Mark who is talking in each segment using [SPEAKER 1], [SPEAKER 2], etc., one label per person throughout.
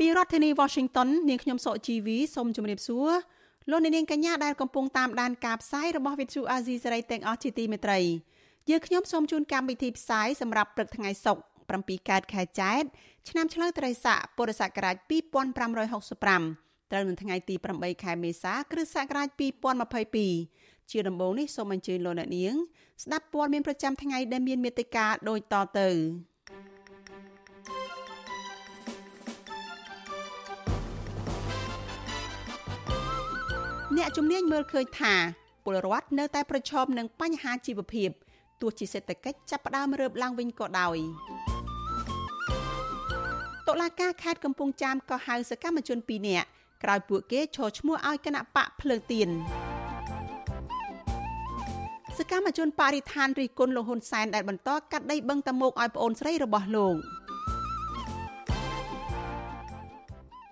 [SPEAKER 1] ពីរដ្ឋធានី Washington នាងខ្ញុំសកជីវីសូមជម្រាបសួរលោកអ្នកនាងកញ្ញាដែលកំពុងតាមដានការផ្សាយរបស់ Vuthu Azizi Serai ទាំងអស់ជាទីមេត្រីយើងខ្ញុំសូមជូនកម្មវិធីផ្សាយសម្រាប់ព្រឹកថ្ងៃសុក្រ7កើតខែចែកឆ្នាំឆ្លូវត្រីស័កពុរសករាជ2565ត្រូវនៅថ្ងៃទី8ខែមេសាគ្រិស្តសករាជ2022ជាដំបូងនេះសូមអញ្ជើញលោកអ្នកនាងស្ដាប់ព័ត៌មានប្រចាំថ្ងៃដែលមានមេត្តាដូចតទៅ អ្នកជំនាញមើលឃើញថាពលរដ្ឋនៅតែប្រឈមនឹងបញ្ហាជីវភាពទោះជាសេដ្ឋកិច្ចចាប់ផ្ដើមរើបឡើងវិញក៏ដោយតុលាការខេត្តកំពង់ចាមក៏ហៅសកម្មជន2នាក់ក្រោយពួកគេឈរឈ្មោះឲ្យគណៈបកភ្លើងទៀនសកម្មជនបរិស្ថានរិះគន់លោកហ៊ុនសែនដែលបន្តកាត់ដីបឹងតមោកឲ្យប្អូនស្រីរបស់លោក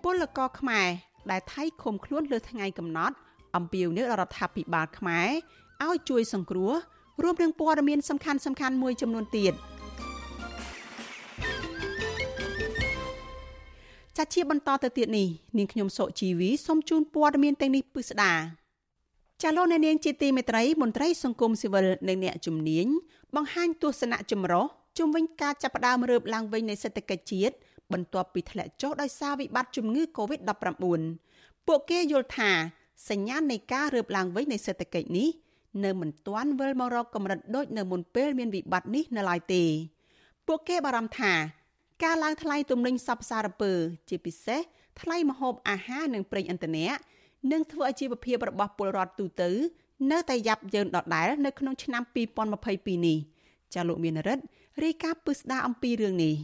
[SPEAKER 1] ពលករខ្មែរដែលថៃឃុំខ្លួនលើថ្ងៃកំណត់ អំពាវនាវដល់រដ្ឋាភិបាលខ្មែរឲ្យជួយសង្គ្រោះរួមនឹងព័ត៌មានសំខាន់ៗមួយចំនួនទៀត។ចាជាបន្តទៅទៀតនេះនាងខ្ញុំសុជីវីសូមជូនព័ត៌មានទាំងនេះពិស្ដាចាលោកអ្នកនាងជាទីមេត្រីមន្ត្រីសង្គមស៊ីវិលនិងអ្នកជំនាញបង្ហាញទស្សនៈចម្រុះជុំវិញការចាប់ផ្ដើមរើបឡើងវិញនៃសេដ្ឋកិច្ចជាតិបន្ទាប់ពីធ្លាក់ចុះដោយសារវិបត្តិជំងឺ Covid-19 ពួកគេយល់ថា សញ្ញាណនៃការរើបឡើងវិញនៃសេដ្ឋកិច្ចនេះនៅមិនទាន់វិលមករកកម្រិតដូចនៅមុនពេលមានវិបត្តិនេះនៅឡើយទេ ពួកគេបារម្ភថាការឡើងថ្លៃទំនិញសពសារពើ ជាពិសេសថ្លៃម្ហូបអាហារនិងប្រេងឥន្ធនៈនឹងធ្វើឲ្យជីវភាពរបស់ពលរដ្ឋទូទៅ នៅតែយ៉ាប់យ៉ឺនដដែលនៅក្នុងឆ្នាំ2022នេះចាលោកមានរិទ្ធរាយការណ៍ពឹស្ដារអំពីរឿងនេះ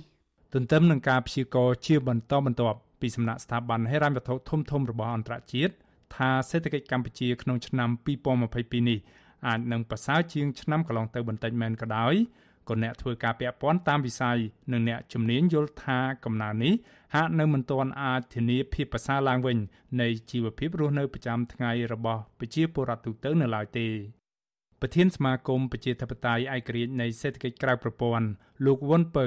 [SPEAKER 2] ទន្ទឹមនឹងការព្យាករណ៍ជាបន្តបន្ទាប់ពីសំណាក់ស្ថាប័នហិរញ្ញវត្ថុធំធំរបស់អន្តរជាតិ ថាសេដ្ឋកិច្ចកម្ពុជាក្នុងឆ្នាំ2022នេះអាចនឹងប្រសើរជាងឆ្នាំកន្លងទៅបន្តិចមែនក៏ដោយក៏អ្នកធ្វើការពាក់ព័ន្ធតាមវិស័យនិងអ្នកជំនាញយល់ថាកំណើននេះហាក់នៅមិនទាន់អាចធានាភាពប្រសើរឡើងវិញនៃជីវភាពរស់នៅប្រចាំថ្ងៃរបស់ប្រជាពលរដ្ឋទូទៅនៅឡើយទេប្រធានសមាគមប្រជាធិបតេយ្យឯករាជ្យនៃសេដ្ឋកិច្ចក្រៅប្រព័ន្ធលោកវុនពៅ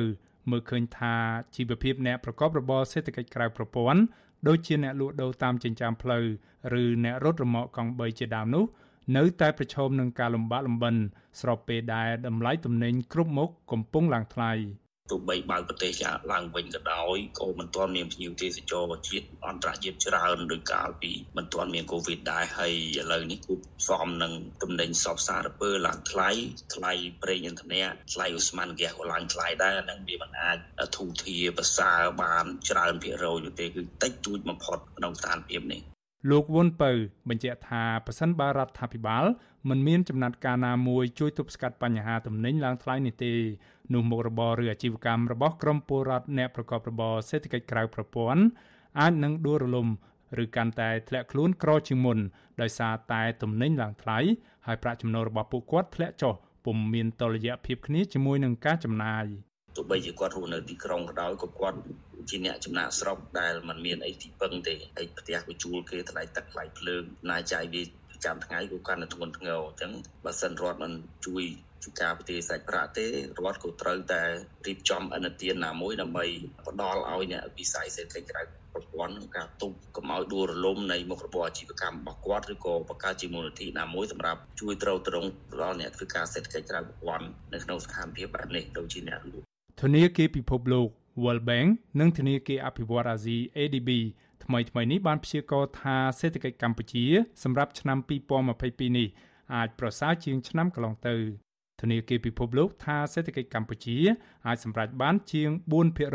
[SPEAKER 2] មើលឃើញថាជីវភាពអ្នកប្រកបរបរសេដ្ឋកិច្ចក្រៅប្រព័ន្ធ ដូចជាអ្នកលក់ដូរតាមចិញ្ចើមផ្លូវឬអ្នករត់រមាក់កង់3ជាដើមនោះនៅតែប្រឈមនឹងការលំបាកលំបិនស្របពេលដែលតម្លៃទំនិញគ្រប់មុខកំពុងឡើងថ្លៃ
[SPEAKER 3] ទោះបីបើកប្រទេសឡើងវិញក៏ដោយក៏មិនទាន់មានភ្ញៀវទេសចរជាតិអន្តរជាតិច្រើនដោយកាលពីមិនទាន់មានកូវីដដែរហើយឥឡូវនេះគូសមនឹងទំនិញសពសារពើឡើងថ្លៃថ្លៃប្រេងឥន្ធនៈថ្លៃឧស្ម័នហ្គាសក៏ឡើងថ្លៃដែរហ្នឹងវាមិនអាចធូរធារប្រសើរបានច្រើនភាគរយទេគឺតិចតួចបំផុតក្នុងស្ថានភាពនេះ
[SPEAKER 2] លោកវុនពៅបញ្ជាក់ថាប្រសិនបើរដ្ឋាភិបាល មិនមានចំណាត់ការណាមួយជួយទប់ស្កាត់បញ្ហាទំនិញឡើងថ្លៃនេះទេនោះមុខរបរឬអាជីវកម្មរបស់ក្រមពលរដ្ឋអ្នកប្រកបរបរសេដ្ឋកិច្ចក្រៅប្រព័ន្ធអាចនឹងដួលរលំឬកាន់តែធ្លាក់ខ្លួនក្រជាងមុនដោយសារតែទំនិញឡើងថ្លៃហើយប្រាក់ចំណូលរបស់ពួកគាត់ធ្លាក់ចុះពុំមានតុល្យភាពគ្នាជាមួយនឹងការចំណាយ
[SPEAKER 3] ទោះបីជាគាត់រស់នៅទីក្រុងក៏ដោយក៏គាត់ជាអ្នកចំណាក់ស្រុកដែលมันមានអីទីពឹងទេហើយផ្ទះក៏ជួលគេថ្លៃទឹកថ្លៃភ្លើងណាយចាយវា ប្រចាំថ្ងៃក៏កាន់តែធ្ងន់ធ្ងរអញ្ចឹងបើសិនរដ្ឋមិនជួយជួយការប្រទេសសាច់ប្រាក់ទេរដ្ឋក៏ត្រូវតែរៀបចំអនុទានណាមួយដើម្បីផ្ដល់ឲ្យអ្នកវិស័យសេដ្ឋកិច្ចក្រៅប្រព័ន្ធក្នុងការទប់កុំឲ្យដួលរលំនៃមុខរបរអាជីវកម្មរបស់គាត់ឬក៏បង្កើតជាមូលនិធិណាមួយសម្រាប់ជួយទ្រទ្រង់ដល់អ្នកធ្វើការសេដ្ឋកិច្ចក្រៅប្រព័ន្ធនៅក្នុងស្ថានភាពបែបនេះដូចជាអ្នកលក់
[SPEAKER 2] ធនាគារពិភពលោក World Bank និងធនាគារអភិវឌ្ឍន៍អាស៊ី ADB ថ្មីថ្មីនេះបានព្យាករណ៍ថាសេដ្ឋកិច្ចកម្ពុជាសម្រាប់ឆ្នាំ2022នេះអាចប្រសើរជាងឆ្នាំកន្លងទៅធនាគារពិភពលោកថាសេដ្ឋកិច្ចកម្ពុជាអាចសម្រេចបានជាង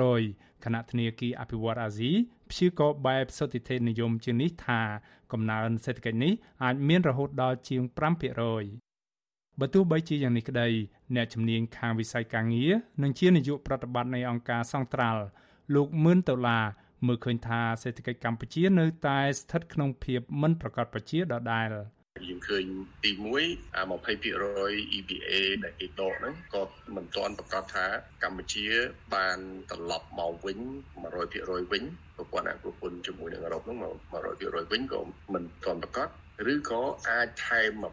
[SPEAKER 2] 4%ខណៈធនាគារអភិវឌ្ឍន៍អាស៊ីព្យាករណ៍បែបសុតិធិនិយមជាងនេះថាកំណើនសេដ្ឋកិច្ចនេះអាចមានរហូតដល់ជាង5%បើទោះបីជាយ៉ាងនេះក្តីអ្នកជំនាញខាងវិស័យការងារនិងជានាយកប្រតិបត្តិនៃអង្គការសង្ត្រាល់លោកមឿនដុល្លារ មើលឃើញថាសេដ្ឋកិច្ចកម្ពុជានៅតែស្ថិតក្នុងភាពមិនប្រកបប្រជាដដែល
[SPEAKER 4] យើងឃើញទី1អា20% EBA ដែលគេដកហ្នឹងក៏មិនទាន់ប្រកាសថាកម្ពុជាបានត្រឡប់មកវិញ100%វិញប្រព័ន្ធអភិពលជាមួយនឹងអឺរ៉ុបហ្នឹង100%វិញក៏មិនទាន់ប្រកាស ឬក៏អាចថែម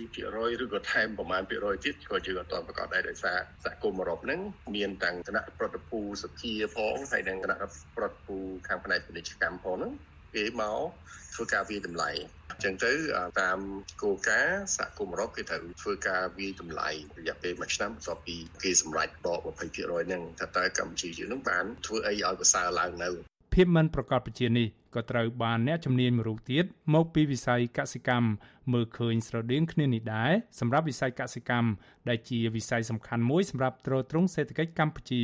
[SPEAKER 4] 20%ឬក៏ថែមប្រមាណភាគរយទៀតក៏យើងអត់ទាន់ប្រកាសដែរដោយសារសហគមន៍អឺរ៉ុបហ្នឹងមានតាំងគណៈប្រតិភូសភាផងហើយនិងគណៈប្រតិភូខាងផ្នែកពាណិជ្ជកម្មផងហ្នឹងគេមកធ្វើការវាតម្លៃអញ្ចឹងទៅតាមគោលការណ៍សហគមន៍អឺរ៉ុបគេត្រូវធ្វើការវាតម្លៃរយៈពេល1ឆ្នាំបន្ទាប់ពីគេសម្រេចដក20%ហ្នឹងថាតើកម្ពុជាយើងនឹងបានធ្វើអីឲ្យប្រសើរឡើងនៅ
[SPEAKER 2] ភាពមិនប្រកបប្រជានេះក៏ត្រូវបានអ្នកជំនាញមួយរូបទៀតមកពីវិស័យកសិកម្មមើលឃើញស្រដៀងគ្នានេះដែរសម្រាប់វិស័យកសិកម្មដែលជាវិស័យសំខាន់មួយសម្រាប់ទ្រទ្រង់សេដ្ឋកិច្ចកម្ពុជា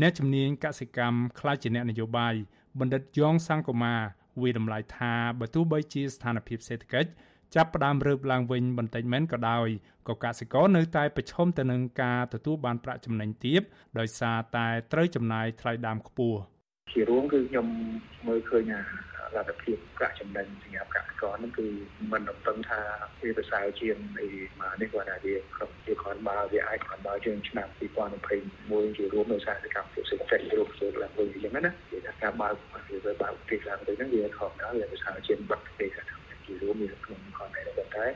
[SPEAKER 2] អ្នកជំនាញកសិកម្មខ្លាចជាអ្នកនយោបាយបណ្ឌិតយ៉ងសង្គមាវាតម្លៃថាបើទោះបីជាស្ថានភាពសេដ្ឋកិច្ចចាប់ផ្ដើមរើបឡើងវិញបន្តិចមែនក៏ដោយក៏កសិករនៅតែប្រឈមទៅនឹងការទទួលបានប្រាក់ចំណេញទាបដោយសារតែត្រូវចំណាយថ្លៃដើមខ្ពស់
[SPEAKER 5] ជារួមគឺខ្ញុំមើលឃើញលទ្ធភាពប្រាក់ចំណេញសម្រាប់កសិករហ្នឹងគឺមិនរំពឹងថាវាប្រសើរជាងអីមកនេះគាត់ថាវាគ្រប់ជាគ្រាន់បើវាអាចគ្រាន់បើជាងឆ្នាំ2021ជារួមនៅសារកម្មភាពសេដ្ឋកិច្ចរួមចូលឡើងវិញអញ្ចឹងណាវាថាការបើកវាបើកទីឡើងទៅហ្នឹងវាខំដល់វាប្រសើរជាងបាត់ប្រទេសជារួមវាក្នុងគាត់តែប៉ុន្តែ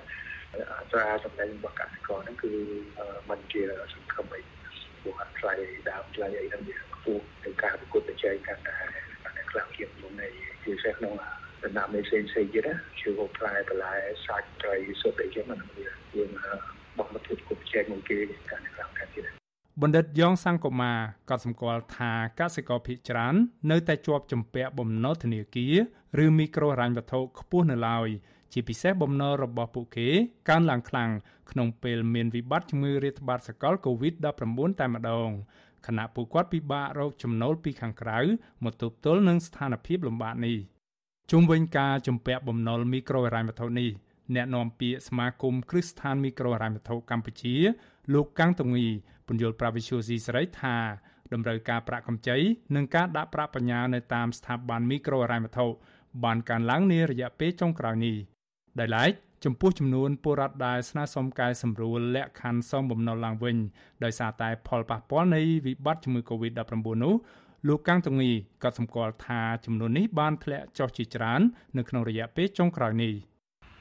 [SPEAKER 5] អត្រាសម្ដែងរបស់កសិករហ្នឹងគឺมันជាសង្ឃឹមអីព្រោះថ្លៃដើមថ្លៃអីហ្នឹងវា ខ្ពស់ទៅការប្រកួតប្រជែងកាន់តែខ្លាំងជាងមុននេះជាពិសេសក្នុងដំណាំផ្សេងផ្សេងទៀតណាជាផ្លែបន្លែសាច់ត្រីសុទ្ធអីចឹងហ្នឹងវាយើងបោះមកធ្វើគុំចែកមួយគេកាន់តែខ្លាំងទៀត
[SPEAKER 2] បណ្ឌិតយ៉ងសង្គមាក៏សម្គាល់ថាកសិករភៀកច្រើន នៅតែជាប់ជំពាក់បំណុលធនាគារឬមីក្រូហិរញ្ញវត្ថុខ្ពស់នៅឡើយជាពិសេសបំណុលរបស់ពួកគេកើនឡើងខ្លាំងក្នុងពេលមានវិបត្តិជំងឺរាតត្បាតសកល COVID-19 តែម្ដង ខណៈពួកគាត់ពិបាករកចំណូលពីខាងក្រៅមកទប់ទល់នឹងស្ថានភាពលំបាកនេះជុំវិញការជំពាក់បំណុលមីក្រូហិរញ្ញវត្ថុនេះអ្នកនាំពាក្យសមាគមគ្រឹះស្ថានមីក្រូហិរញ្ញវត្ថុកម្ពុជា លោកកាំងតងីពន្យល់ប្រាវិសុយស៊ីសេរីថាតម្រូវការប្រាក់កម្ចីនិងការដាក់ប្រាក់បញ្ញើនៅតាមស្ថាប័នមីក្រូហិរញ្ញវត្ថុបានកើនឡើងនារយៈពេលចុងក្រោយនេះដោយឡែក ចំពោះចំនួនពលរដ្ឋដែលស្នើសុំកែសម្រួលលក្ខខណ្ឌសងបំណុលឡើងវិញដោយសារតែផលប៉ះពាល់នៃវិបត្តិជំងឺ Covid-19 នោះលោកកាំងតងីក៏សម្គាល់ថាចំនួននេះបានធ្លាក់ចុះជាច្រើននៅក្នុងរយៈពេលចុងក្រោយនេះ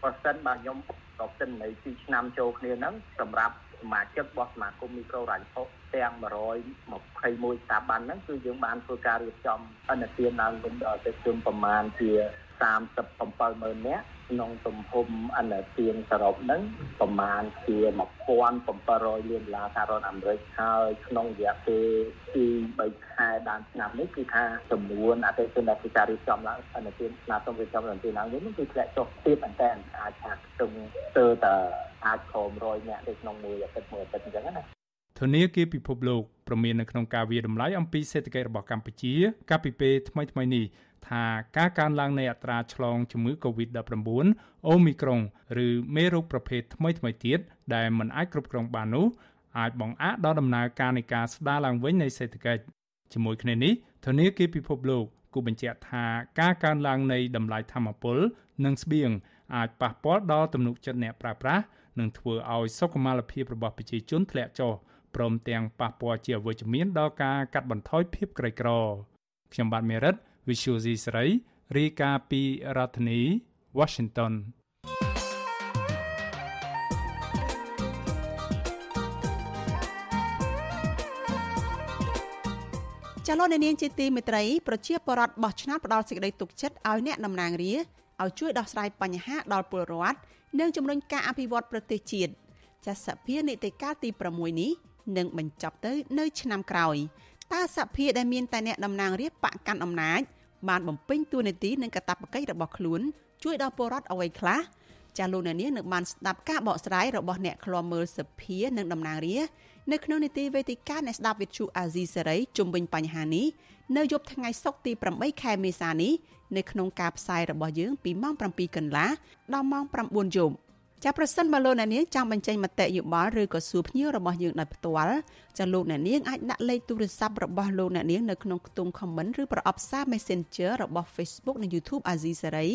[SPEAKER 5] បើសិនបើខ្ញុំប្រកបន័យ2ឆ្នាំចូលគ្នាហ្នឹងសម្រាប់សមាជិករបស់សមាគមមីក្រូរ៉ាញ់ផុទាំង121ស្ថាប័នហ្នឹងគឺយើងបានធ្វើការរៀបចំអនុទានឡើងវិញដល់ទៅជនប្រមាណជា370000នាក់ ក្នុងទំហំអនុទានសរុបហ្នឹងប្រមាណជា1700លានដុល្លារសហរដ្ឋអាមេរិកហើយក្នុងរយៈពេលពី3ខែដើមឆ្នាំនេះគឺថាចំនួនអតិថិជនដែលធ្វើការរៀបចំឡើងអនុទានស្នើសុំរៀបចំអនុទានឡើងវិញគឺធ្លាក់ចុះទៀតមែនតើអាចថាខ្ទង់ស្ទើរតែអាចក្រោម100នាក់ទៅក្នុងមួយអាទិត្យមួយអាទិត្យអញ្ចឹងណា
[SPEAKER 2] ធនាគារពិភពលោកប្រមាននៅក្នុងការវាតម្លៃអំពីសេដ្ឋកិច្ចរបស់កម្ពុជាកាលពីពេលថ្មីៗនេះ ថាការកើនឡើងនៃអត្រាឆ្លងជំងឺ Covid-19 អូមីក្រុងឬមេរោគប្រភេទថ្មីៗទៀតដែលមិនអាចគ្រប់គ្រងបាននោះអាចបង្អាក់ដល់ដំណើរការនៃការស្ដារឡើងវិញនៃសេដ្ឋកិច្ចជាមួយគ្នានេះធនាគារពិភពលោកគូបញ្ជាក់ថាការកើនឡើងនៃតម្លៃធម្មពល និងស្បៀងអាចប៉ះពាល់ដល់ទំនុកចិត្តអ្នកប្រើប្រាស់និងធ្វើឲ្យសុខុមាលភាពរបស់ប្រជាជនធ្លាក់ចុះព្រមទាំងប៉ះពាល់ជាអវិជ្ជមានដល់ការកាត់បន្ថយភាពក្រីក្រខ្ញុំបាទមេរិត Visual C ស្រីរាយការណ៍ពីរដ្ឋធានី Washington
[SPEAKER 1] ចលនានាងជាទីមេត្រី ប្រជាពលរដ្ឋបោះឆ្នោតផ្ដល់សេចក្តីទុកចិត្តឲ្យអ្នកតំណាងរាឲ្យជួយដោះស្រាយបញ្ហាដល់ពលរដ្ឋនិងជំរុញការអភិវឌ្ឍប្រទេសជាតិចាសសភានីតិកាលទី6នេះនឹងបញ្ចប់ទៅនៅឆ្នាំក្រោយតើសភាដែលមានតែអ្នកតំណាងរាស្ត្របកកាន់អំណាច បានបំពេញតួនាទីនិងកាតព្វកិច្ចរបស់ខ្លួនជួយដល់ពលរដ្ឋអ្វីខ្លះចាលោកអ្នកនាងនឹងបានស្ដាប់ការបកស្រាយរបស់អ្នកឃ្លាំមើលសភានិងតំណាងរានៅក្នុងនីតិវេទិកាអ្នកស្ដាប់វិទ្យុអាស៊ីសេរីជុំវិញបញ្ហានេះនៅយប់ថ្ងៃសុក្រទី8ខែមេសានេះនៅក្នុងការផ្សាយរបស់យើងពីម៉ោង7កន្លះដល់ម៉ោង9យប់ ចាប្រសិនបើលោកអ្នកនាងចង់បញ្ចេញមតិយោបល់ឬក៏សួរភ្ញៀវរបស់យើងដោយផ្ទាល់ចាលោកអ្នកនាងអាចដាក់លេខទូរស័ព្ទរបស់លោកអ្នកនាងនៅក្នុងខ្ទង់ comment ឬប្រអប់សារ Messenger របស់ Facebook និង YouTube Azizi Saray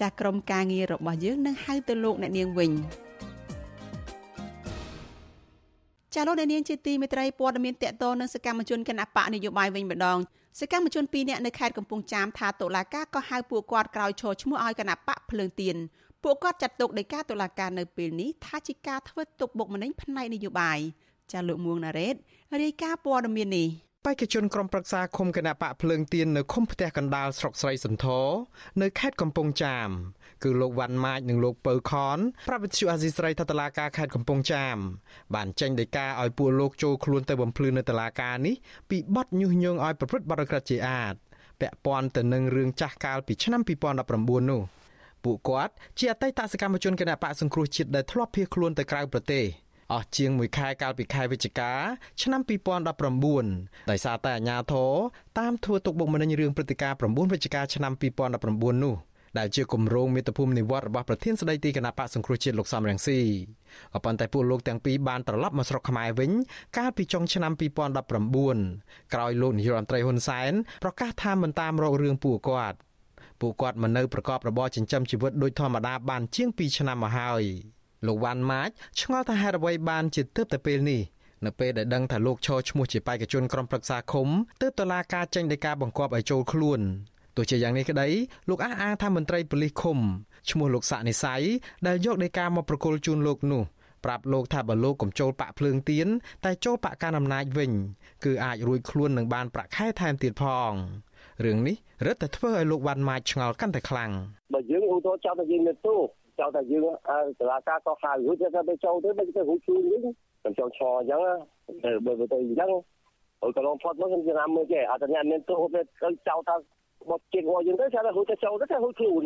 [SPEAKER 1] ចាក្រុមការងាររបស់យើងនឹងហៅទៅលោកអ្នកនាងវិញចាលោកអ្នកនាងជាទីមេត្រីព័ត៌មានតកតនឹងសកម្មជនគណបកនយោបាយវិញម្ដងសកម្មជន2នាក់នៅខេត្តកំពង់ចាមថាតុលាការក៏ហៅពួកគាត់ក្រោយឈរឈ្មោះឲ្យគណបកភ្លើងទៀន ពួកគាត់ចាត់ទុកដោយការតុលាការនៅពេលនេះថាជាការធ្វើទុកបុកម្នេញផ្នែកនយោបាយចាលោកមួងណារ៉េតរាយការណ៍ព័ត៌មាននេះ
[SPEAKER 6] បេក្ខជនក្រុមប្រឹក្សាឃុំគណៈបកភ្លើងទៀននៅឃុំផ្ទះកណ្ដាលស្រុកស្រីសន្ធរនៅខេត្តកំពង់ចាមគឺលោកវ៉ាន់ម៉ាចនិងលោកពៅខនប្រាប់វិទ្យុអាស៊ីស្រីថាតឡាការខេត្តកំពង់ចាម បានចេញដីកាឲ្យពួកលោកចូលខ្លួនទៅបំភ្លឺនៅតឡាការនេះពីបទញុះញង់ឲ្យប្រព្រឹត្តបទក្រិតជាអាតពាក់ព័ន្ធទៅនឹងរឿងចាស់កាលពីឆ្នាំ2019នោះ ពួកគាត់ជាអតីតសកម្មជនគណបកសង្គ្រោះជាតិដែលធ្លាប់ភៀសខ្លួនទៅក្រៅប្រទេសអស់ជាង1ខែកាលពីខែវិច្ឆិកាឆ្នាំ2019ដោយសារតែអាជ្ញាធរតាមធ្វើទុកបុកម្នេញរឿងព្រឹត្តិការណ៍9វិច្ឆិកាឆ្នាំ2019នោះដែលជាគម្រោងមេត្តាភូមិនិវត្តរបស់ប្រធានស្ដីទីគណៈបកសង្គ្រោះជាតិលោកសំរងស៊ីក៏ប៉ុន្តែពួកលោកទាំងពីរបានត្រឡប់មកស្រុកខ្មែរវិញ កាលពីចុងឆ្នាំ2019ក្រោយលោកនាយករដ្ឋមន្ត្រីហ៊ុនសែនប្រកាសថាមិនតាមរករឿងពួកគាត់ ពួកគាត់មកនៅប្រកបរបរចិញ្ចឹមជីវិតដូចធម្មតាបានជាង2ឆ្នាំមកហើយលោកវ៉ាន់ម៉ាចឆ្ងល់ថាហេតុអ្វីបានជាទើបតែពេលនេះនៅពេលដែលដឹងថាលោកឈរឈ្មោះជាបេក្ខជនក្រុមប្រឹក្សាឃុំទើបតឡាការចេញដីកាបង្គាប់ឲ្យចូលខ្លួនទោះជាយ៉ាងនេះក្តីលោកអះអាងថាមន្ត្រីប៉ូលីសឃុំឈ្មោះលោកសាក់និស័យដែលយកដីកាមកប្រគល់ជូនលោកនោះប្រាប់លោកថាបើលោកកំចូលបាក់ភ្លើងទៀនតែចូលបាក់កាន់អំណាចវិញ គឺអាចរួចខ្លួននឹងបានប្រាក់ខែថែមទៀតផង រឿងនេះរឹតតែធ្វើឲ្យលោកវ៉ាន់ម៉ាចឆ្ងល់កាន់តែខ្លាំង
[SPEAKER 7] បើយើងឧទាហរណ៍ចោលតែយើងមានទូចោលតែយើងតឡាការក៏ហៅរួចទៅទៅចូលទៅមិនទៅរួចខ្លួនវិញខ្ញុំចង់ឈរអញ្ចឹងទៅបើទៅអញ្ចឹងអូកន្លងផុតមកខ្ញុំចាំមើលចេះអត់តែមានទូទៅចោលថាបត់ជិះរបស់យើងទៅថារួចទៅចូលទៅថារួចខ្លួន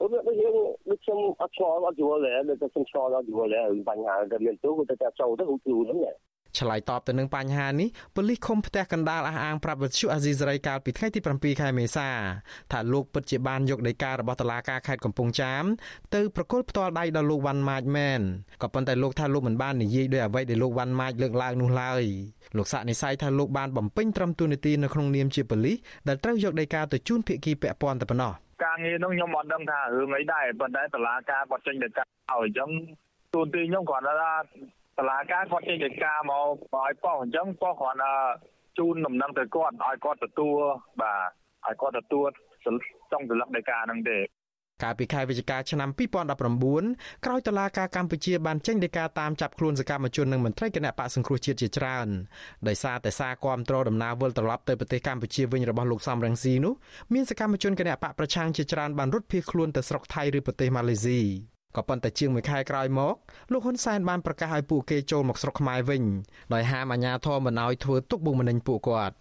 [SPEAKER 7] អូដូចយើងដូចខ្ញុំអត់ឆ្លងអត់យល់ទេដូចខ្ញុំឆ្លងអត់យល់ទេបញ្ហាដែលមានទូទៅតែចូលទៅរួចខ្លួនហ្នឹង
[SPEAKER 6] ឆ្លើយតបទៅនឹងបញ្ហានេះប៉ូលីសឃុំផ្ទះកណ្ដាលអះអាងប្រាប់វិទ្យុអាស៊ីសេរីកាលពីថ្ងៃទី7ខែមេសាថាលោកពិតជាបានយកដីការបស់តុលាការខេត្តកំពង់ចាមទៅប្រគល់ផ្ទាល់ដៃដល់លោកវ៉ាន់ម៉ាចមែនក៏ប៉ុន្តែលោកថាលោកមិនបាននិយាយដោយអ្វីដែលលោកវ៉ាន់ម៉ាចលើកឡើងនោះឡើយលោកសាក់និស័យថាលោកបានបំពេញត្រឹមទូនាទីនៅក្នុងនាមជាប៉ូលីសដែលត្រូវយកដីកាទៅជូនភាគីពាក់ព័ន្ធតែប៉ុណ្ណោះ
[SPEAKER 7] ការងារនោះខ្ញុំអត់ដឹងថារឿងអីដែរប៉ុន្តែតឡាការគាត់ចេញដីកាឲ្យអញ្ចឹងទូនទីខ្ញុំគាត់ថា តឡាការគាត់ចេញដីកាមកឲ្យប៉ោះអញ្ចឹងប៉ោះគ្រាន់តែជូនដំណឹងទៅគាត់ឲ្យគាត់ទទួលបាទឲ្យគាត់ទទួលចង់ទម្លាក់ដីកាហ្នឹងទេ
[SPEAKER 6] កាលពីខែវិច្ឆិកាឆ្នាំ2019ក្រោយតឡាការកម្ពុជាបានចេញដីកាតាមចាប់ខ្លួនសកម្មជននិងមន្ត្រីគណៈបកសង្គ្រោះជាតិជាច្រើនដោយសារតែសារគាំទ្រដំណើរវិលត្រឡប់ទៅប្រទេសកម្ពុជាវិញរបស់លោកសំរងស៊ីនោះមានសកម្មជនគណៈបកប្រឆាំងជាច្រើនបានរត់ភៀសខ្លួនទៅស្រុកថៃឬប្រទេសម៉ាឡេស៊ី ក៏ប៉ុន្តែជាងមួយខែក្រោយមកលោកហ៊ុនសែនបានប្រកាសឲ្យពួកគេចូលមកស្រុកខ្មែរវិញដោយហាមអាជ្ញាធរមិនឲ្យធ្វើទុកបុកម្នេញពួកគាត់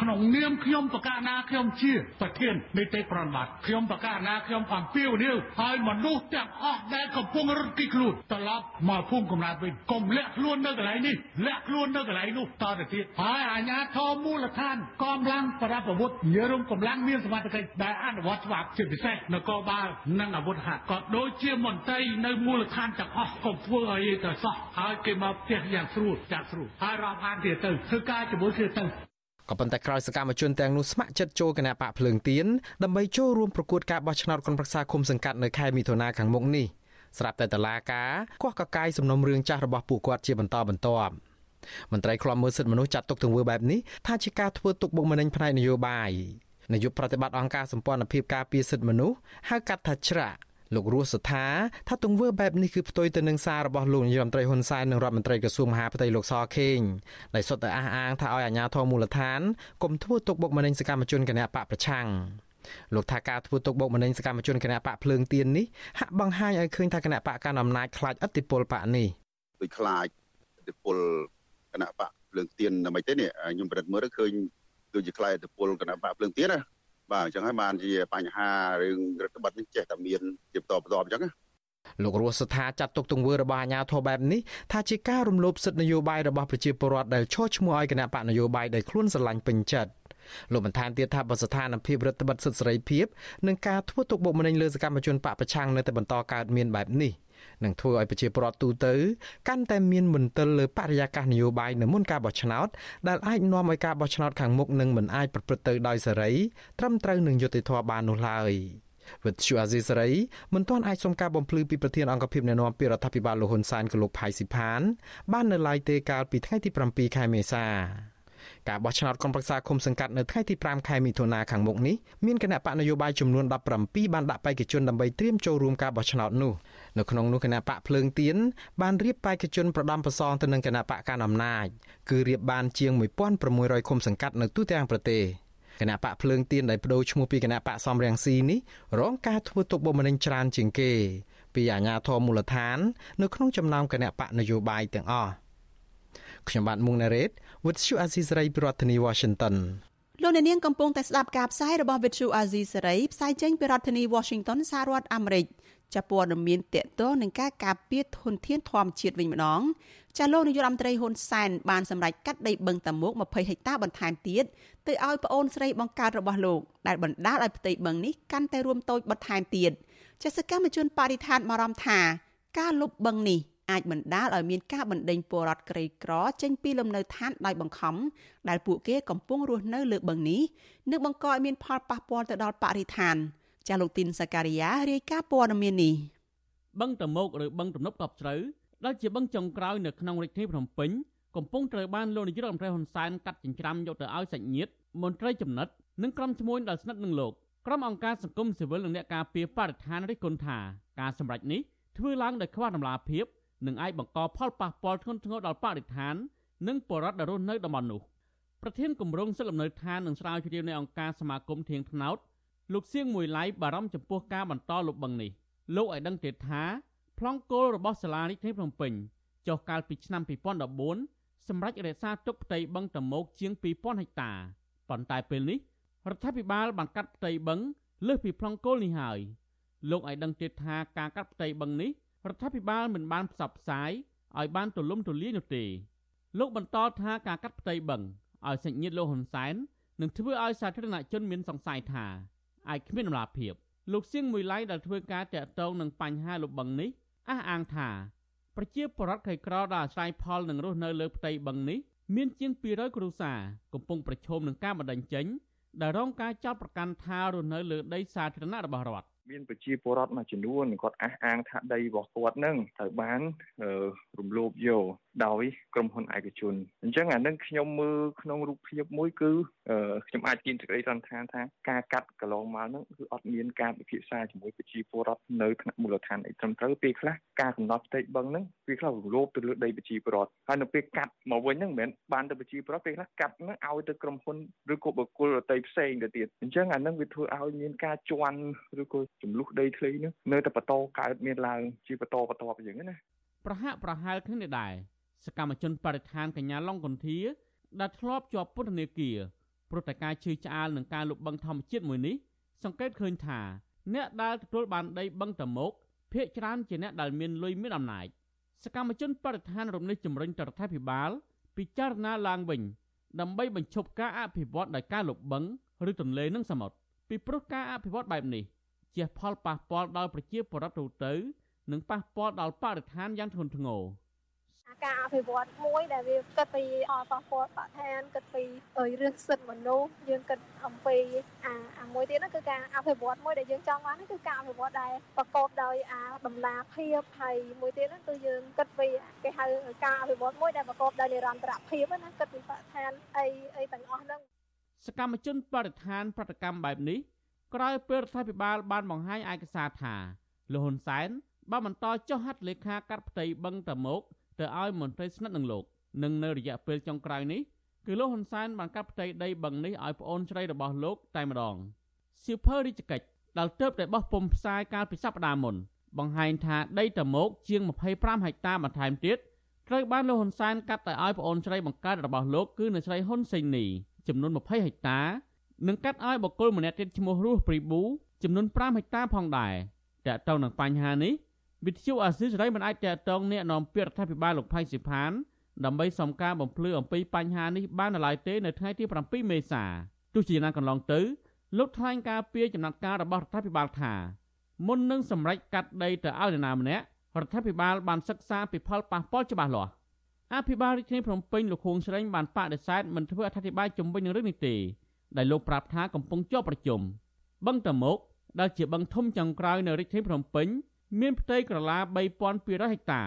[SPEAKER 8] ក្នុងនាមខ្ញុំប្រកាសណាខ្ញុំជាប្រធាននីតិប្រណបត្តិខ្ញុំប្រកាសណាខ្ញុំអំពាវនាវឲ្យមនុស្សទាំងអស់ដែលកំពុងរត់គេខ្លួនត្រឡប់មកភូមិកំណើតវិញកុំលាក់ខ្លួននៅកន្លែងនេះលាក់ខ្លួននៅកន្លែងនោះតទៅទៀតហើយអាជ្ញាធរមូលដ្ឋានកំឡាំងប្រដាប់អាវុធញើរំកម្លាំងមានសមត្ថកិច្ចដែលអនុវត្តច្បាប់ជាពិសេសនគរបាលនិងអាវុធហត្ថក៏ដូចជាមន្ត្រីនៅមូលដ្ឋានទាំងអស់កុំធ្វើឲ្យទៅសោះហើយគេមកផ្ទះយ៉ាងស្រួលចាក់ស្រួលហើយរាប់អានទៀតទៅធ្វើការជាមួយគ្នាទៅ
[SPEAKER 6] ក៏ប៉ុន្តែក្រោយសកម្មជនទាំងនោះស្ម័គ្រចិត្តចូលគណៈបកភ្លើងទៀនដើម្បីចូលរួមប្រកួតការបោះឆ្នោតក្រុមប្រឹក្សាឃុំសង្កាត់នៅខែមិថុនាខាងមុខនេះស្រាប់តែតឡាការកោះកកាយសំណុំរឿងចាស់របស់ពួកគាត់ជាបន្តបន្ទាប់មន្ត្រីខ្លំមើលសិទ្ធិមនុស្សចាត់ទុកទង្វើបែបនេះថាជាការធ្វើទុកបុកម្នេញផ្នែកនយោបាយនាយកប្រតិបត្តិអង្គការសម្ព័ន្ធភាពការពារសិទ្ធិមនុស្សហៅកាត់ថាច្រាក់ លោករស់សថាថាទង្វើបែបនេះគឺផ្ទុយទៅនឹងសាររបស់លោកនាយរដ្ឋមន្ត្រីហ៊ុនសែននិងរដ្ឋមន្ត្រីក្រសួងមហាផ្ទៃលោកសខេងដែលសុទ្ធតែអះអាងថាឲ្យអាជ្ញាធរមូលដ្ឋានកុំធ្វើទុកបុកម្នេញសកម្មជនគណបកប្រឆាំងលោកថាការធ្វើទុកបុកម្នេញសកម្មជនគណបកភ្លើងទៀននេះហាក់បង្ហាញឲ្យឃើញថាគណបកកាន់អំណាចខ្លាចអធិបុលបកនេះ
[SPEAKER 9] ដូចខ្លាចអធិបុលគណបកភ្លើងទៀនតែមិនទេនេះខ្ញុំប្រឌិតមើលឃើញគឺជាខ្លាចអធិបុលគណបកភ្លើងទៀនណា បាទអញ្ចឹងហើយបានជាបញ្ហារឿងរដ្ឋបတ်នេះចេះតែមានជាបន្តបន្ទាប់អញ្ចឹងណា
[SPEAKER 6] លោករស់ស្ថាចាត់ទុកទង្វើរបស់អាជ្ញាធរបែបនេះថាជាការរំលោភសិទ្ធិនយោបាយរបស់ប្រជាពលរដ្ឋដែលឈរឈ្មោះឲ្យគណៈបកនយោបាយដែលខ្លួនស្រឡាញ់ពេញចិត្តលោកបន្ថែមទៀតថាបើស្ថានភាពរដ្ឋបတ်សិទ្ធិសេរីភាពនិងការធ្វើទុកបុកម្នេញលើសកម្មជនបកប្រឆាំងនៅតែបន្តកើតមានបែបនេះ នឹងធ្វើឲ្យប្រជាពលរដ្ឋទូទៅកាន់តែមានមន្ទិលលើបរិយាកាសនយោបាយនៅមុនការបោះឆ្នោតដែលអាចនាំឲ្យការបោះឆ្នោតខាងមុខនឹងមិនអាចប្រព្រឹត្តទៅដោយសេរីត្រឹមត្រូវនឹងយុត្តិធម៌បាននោះឡើយវិទ្យុអាស៊ីសេរីមិនទាន់អាចសុំការបំភ្លឺពីប្រធានអង្គភិបអ្នកណែនាំពីរដ្ឋាភិបាលលោកហ៊ុនសែនគឺលោកផៃស៊ីផាន បាននៅឡើយទេកាលពីថ្ងៃទី7ខែមេសា ការបោះឆ្នោតក្រុមប្រឹក្សាគុំសង្កាត់នៅថ្ងៃទី5ខែមិថុនាខាងមុខនេះមានគណៈបកនយោបាយចំនួន17បានដាក់បេក្ខជនដើម្បីត្រៀមចូលរួមការបោះឆ្នោតនោះនៅក្នុងនោះគណៈបកភ្លើងទៀនបានរៀបបេក្ខជនប្រដំប្រសងទៅនឹងគណៈបកកណ្ដាលអំណាចគឺរៀបបានជាង1600ឃុំសង្កាត់នៅទូទាំងប្រទេសគណៈបកភ្លើងទៀនដែលបដូរឈ្មោះពីគណៈបកសំរៀងស៊ីនេះរងការធ្វើទុកបុកម្នេញច្រើនជាងគេ ពីអាជ្ញាធរមូលដ្ឋាន នៅក្នុងចំណោមគណៈបកនយោបាយទាំងអស់ ខ្ញុំបាទមុងណារ៉េត With you Azizi ពីរដ្ឋធានី Washington
[SPEAKER 1] លោកអ្នកនាងកំពុងតែស្ដាប់ការផ្សាយរបស់ Vithu Azizi សេរីផ្សាយចេញពីរដ្ឋធានី Washington សហរដ្ឋអាមេរិកចាប់ព័ត៌មានតកតងនឹងការការពារធនធានធម្មជាតិវិញម្ដងចាលោកនាយករដ្ឋមន្ត្រីហ៊ុនសែនបានសម្រេចកាត់ដីបឹងតាមុក20ហិកតាបន្ថែមទៀតទៅឲ្យប្អូនស្រីបង្កើតរបស់លោកដែលបណ្ដាលឲ្យផ្ទៃបឹងនេះកាន់តែរួមតូចបន្ថែមទៀតចាសកម្មជនបរិស្ថានបារម្ភថាការលុបបឹងនេះ អាចបណ្ដាលឲ្យមានការបណ្ដេញពលរដ្ឋក្រីក្រចេញពីលំនៅឋានដោយបង្ខំដែលពួកគេកំពុងរស់នៅលើបឹងនេះនិងបង្កឲ្យមានផលប៉ះពាល់ទៅដល់បរិស្ថានចាលោកទីនសាការីយ៉ារាយការណ៍ព័ត៌មាននេះ
[SPEAKER 10] បឹងតមោកឬបឹងទំនប់កប់ជ្រៅដែលជាបឹងចុងក្រោយនៅក្នុងរាជធានីភ្នំពេញកំពុងត្រូវបានលោកនាយករដ្ឋមន្ត្រីហ៊ុនសែនកាត់ចិញ្ច្រាំយកទៅឲ្យសាច់ញាតិមន្ត្រីចំណិតនិងក្រុមឈ្មួញដែលស្និទ្ធនឹងលោកក្រុមអង្គការសង្គមស៊ីវិលនិងអ្នកការពារបរិស្ថានរិះគន់ថាការសម្រេចនេះធ្វើឡើងដោយខ្វះដំណាភាព និងអាចបង្កផលប៉ះពាល់ធ្ងន់ធ្ងរដល់បរិស្ថាន និងពលរដ្ឋដែលរស់នៅតំបន់នោះប្រធានគម្រោងសិទ្ធិលំនៅឋាននិងស្រាវជ្រាវនៃអង្គការសមាគមធៀងថ្នោតលោកសៀងមួយឡៃបារម្ភចំពោះការបន្តលុបបង្នេះលោកឲ្យដឹងទៀតថាប្លង់គោលរបស់សាលារាជធានីភ្នំពេញចុះកាលពីឆ្នាំ2014សម្រាប់រក្សាទុកផ្ទៃបឹងតមោកជាង2000ហិកតាប៉ុន្តែពេលនេះរដ្ឋាភិបាលបានកាត់ផ្ទៃបឹងលើសពីប្លង់គោលនេះហើយលោកឲ្យដឹងទៀតថាការកាត់ផ្ទៃបឹងនេះ រដ្ឋាភិបាលមិនបានផ្សព្វផ្សាយឲ្យបានទូលំទូលាយនោះទេ លោកបន្តថាការកាត់ផ្ទៃបឹងឲ្យសាច់ញាតិលោកហ៊ុនសែននឹងធ្វើឲ្យសាធារណជនមានសង្ស័យថាអាចគ្មានដំណាភាពលោកសៀងមួយឡៃដែលធ្វើការតាក់ទងនឹងបញ្ហាលុបបឹងនេះអះអាងថាប្រជាពលរដ្ឋក្រីក្រដែលអាស្រ័យផលនឹងរស់នៅលើផ្ទៃបឹងនេះមានជាង200គ្រួសារកំពុងប្រឈមនឹងការបណ្តេញចេញដែលរងការចោទប្រកាន់ថារស់នៅលើដីសាធារណៈរបស់រដ្ឋ
[SPEAKER 5] មានប្រជាពលរដ្ឋមួយចំនួនគាត់អះអាងថាដីរបស់គាត់នឹងត្រូវបានរំលោភយក ដោយក្រុមហ៊ុនឯកជនអញ្ចឹងអានឹងខ្ញុំមើលក្នុងរូបភាពមួយគឺខ្ញុំអាចទាញសេចក្តីសន្និដ្ឋានថាការកាត់កន្លងមកហ្នឹងគឺអត់មានការពិភាក្សាជាមួយប្រជាពលរដ្ឋនៅថ្នាក់មូលដ្ឋានអីត្រឹមត្រូវពេលខ្លះការកំណត់ផ្ទៃបឹងហ្នឹងពេលខ្លះរំលោភទៅលើដីប្រជាពលរដ្ឋហើយនៅពេលកាត់មកវិញហ្នឹងមិនមែនបានទៅប្រជាពលរដ្ឋពេលខ្លះកាត់ហ្នឹងឲ្យទៅក្រុមហ៊ុនឬក៏បុគ្គលដទៃផ្សេងទៅទៀតអញ្ចឹងអានឹងវាធ្វើឲ្យមានការជន់ឬក៏ចំនួនដីធ្លីហ្នឹងនៅតែបន្តកើតមានឡើងជាបន្តបន្តទៅយ៉ាងណា
[SPEAKER 10] ប្រហាក់ប្រហែលគ្នាដែរ សកម្មជនបរិស្ថានកញ្ញាឡុងកន្ធាដែលធ្លាប់ជាប់ពន្ធនាគារព្រោះតែការជឿឆ្អាលនឹងការលុបបឹងធម្មជាតិមួយនេះសង្កេតឃើញថាអ្នកដែលទទួលបានដីបឹងតមោកភ ieck ច្រើនជាអ្នកដែលមានលុយមានអំណាចសកម្មជនបរិស្ថានរំនេះជំរុញទៅរដ្ឋាភិបាល ពិចារណាឡើងវិញ ដើម្បីបញ្ឈប់ការអភិវឌ្ឍដោយការលុបបឹងឬទន្លេនិងសមុទ្រពីព្រោះការអភិវឌ្ឍបែបនេះជះផលប៉ះពាល់ដល់ប្រជាពលរដ្ឋទូទៅ និងប៉ះពាល់ដល់បរិស្ថានយ៉ាងធ្ងន់ធ្ងរ។
[SPEAKER 11] ការអភិវឌ្ឍមួយដែលវាគិតពីផលប៉ះពាល់បរិស្ថានគិតពីរឿងសិទ្ធិមនុស្សយើងគិតអំពីអាអាមួយទៀតហ្នឹងគឺការអភិវឌ្ឍមួយដែលយើងចង់បានគឺការអភិវឌ្ឍដែលប្រកបដោយអាដំណាភាពហើយមួយទៀតហ្នឹងគឺយើងគិតពីគេហៅការអភិវឌ្ឍមួយដែលប្រកបដោយនិរន្តរភាពណាគិតពីបរិស្ថានអីអីទាំងអស់ហ្នឹង
[SPEAKER 10] សកម្មជនបរិស្ថានប្រតិកម្មបែបនេះក្រោយពេលរដ្ឋាភិបាលបានបង្ហាញឯកសារថាលោកហ៊ុនសែនបានបន្តចុះហត្ថលេខាកាត់ផ្ទៃបឹងតមោក ទៅឲ្យមន្ត្រីស្និទ្ធនឹងលោកនិងនៅរយៈពេលចុងក្រោយនេះគឺលោកហ៊ុនសែនបានកាត់ផ្ទៃដីបឹងនេះឲ្យប្អូនស្រីរបស់លោកតែម្ដងសៀវភៅរាជកិច្ចដែលទើបតែបោះពុំផ្សាយកាលពីសប្តាហ៍មុនបង្ហាញថាដីតមោកជាង25ហិកតាបន្ថែមទៀតត្រូវបានលោកហ៊ុនសែនកាត់ទៅឲ្យប្អូនស្រីបង្កើតរបស់លោកគឺនៅស្រីហ៊ុនសេងនីចំនួន20ហិកតានិងកាត់ឲ្យបុគ្គលម្នាក់ទៀតឈ្មោះរស់ព្រីប៊ូចំនួន5ហិកតាផងដែរតើតើនឹងបញ្ហានេះ វិទ្យុអាស៊ីសេរីមិនអាចតតងអ្នកនាំពាក្យរដ្ឋាភិបាលលោកផៃស៊ីផានដើម្បីសុំការបំភ្លឺអំពីបញ្ហានេះបាននៅឡើយទេនៅថ្ងៃទី7មេសាទោះជាយ៉ាងណាកន្លងទៅលោកថ្លែងការពីចំណាត់ការរបស់រដ្ឋាភិបាលថាមុននឹងសម្រេចកាត់ដីទៅឲ្យនរណាម្នាក់ររដ្ឋាភិបាលបានសិក្សាពីផលប៉ះពាល់ច្បាស់លាស់អភិបាលរាជធានីភ្នំពេញលោកខួងស្រេងបានបដិសេធមិនធ្វើអធិប្បាយជំវិញនឹងរឿងនេះទេដែលលោកប្រាប់ថាកំពុងជាប់ប្រជុំបឹងតមុកដែលជាបឹងធំចុងក្រោយនៅរាជធានីភ្នំពេញ មានផ្ទៃក្រឡា3200ហិកតា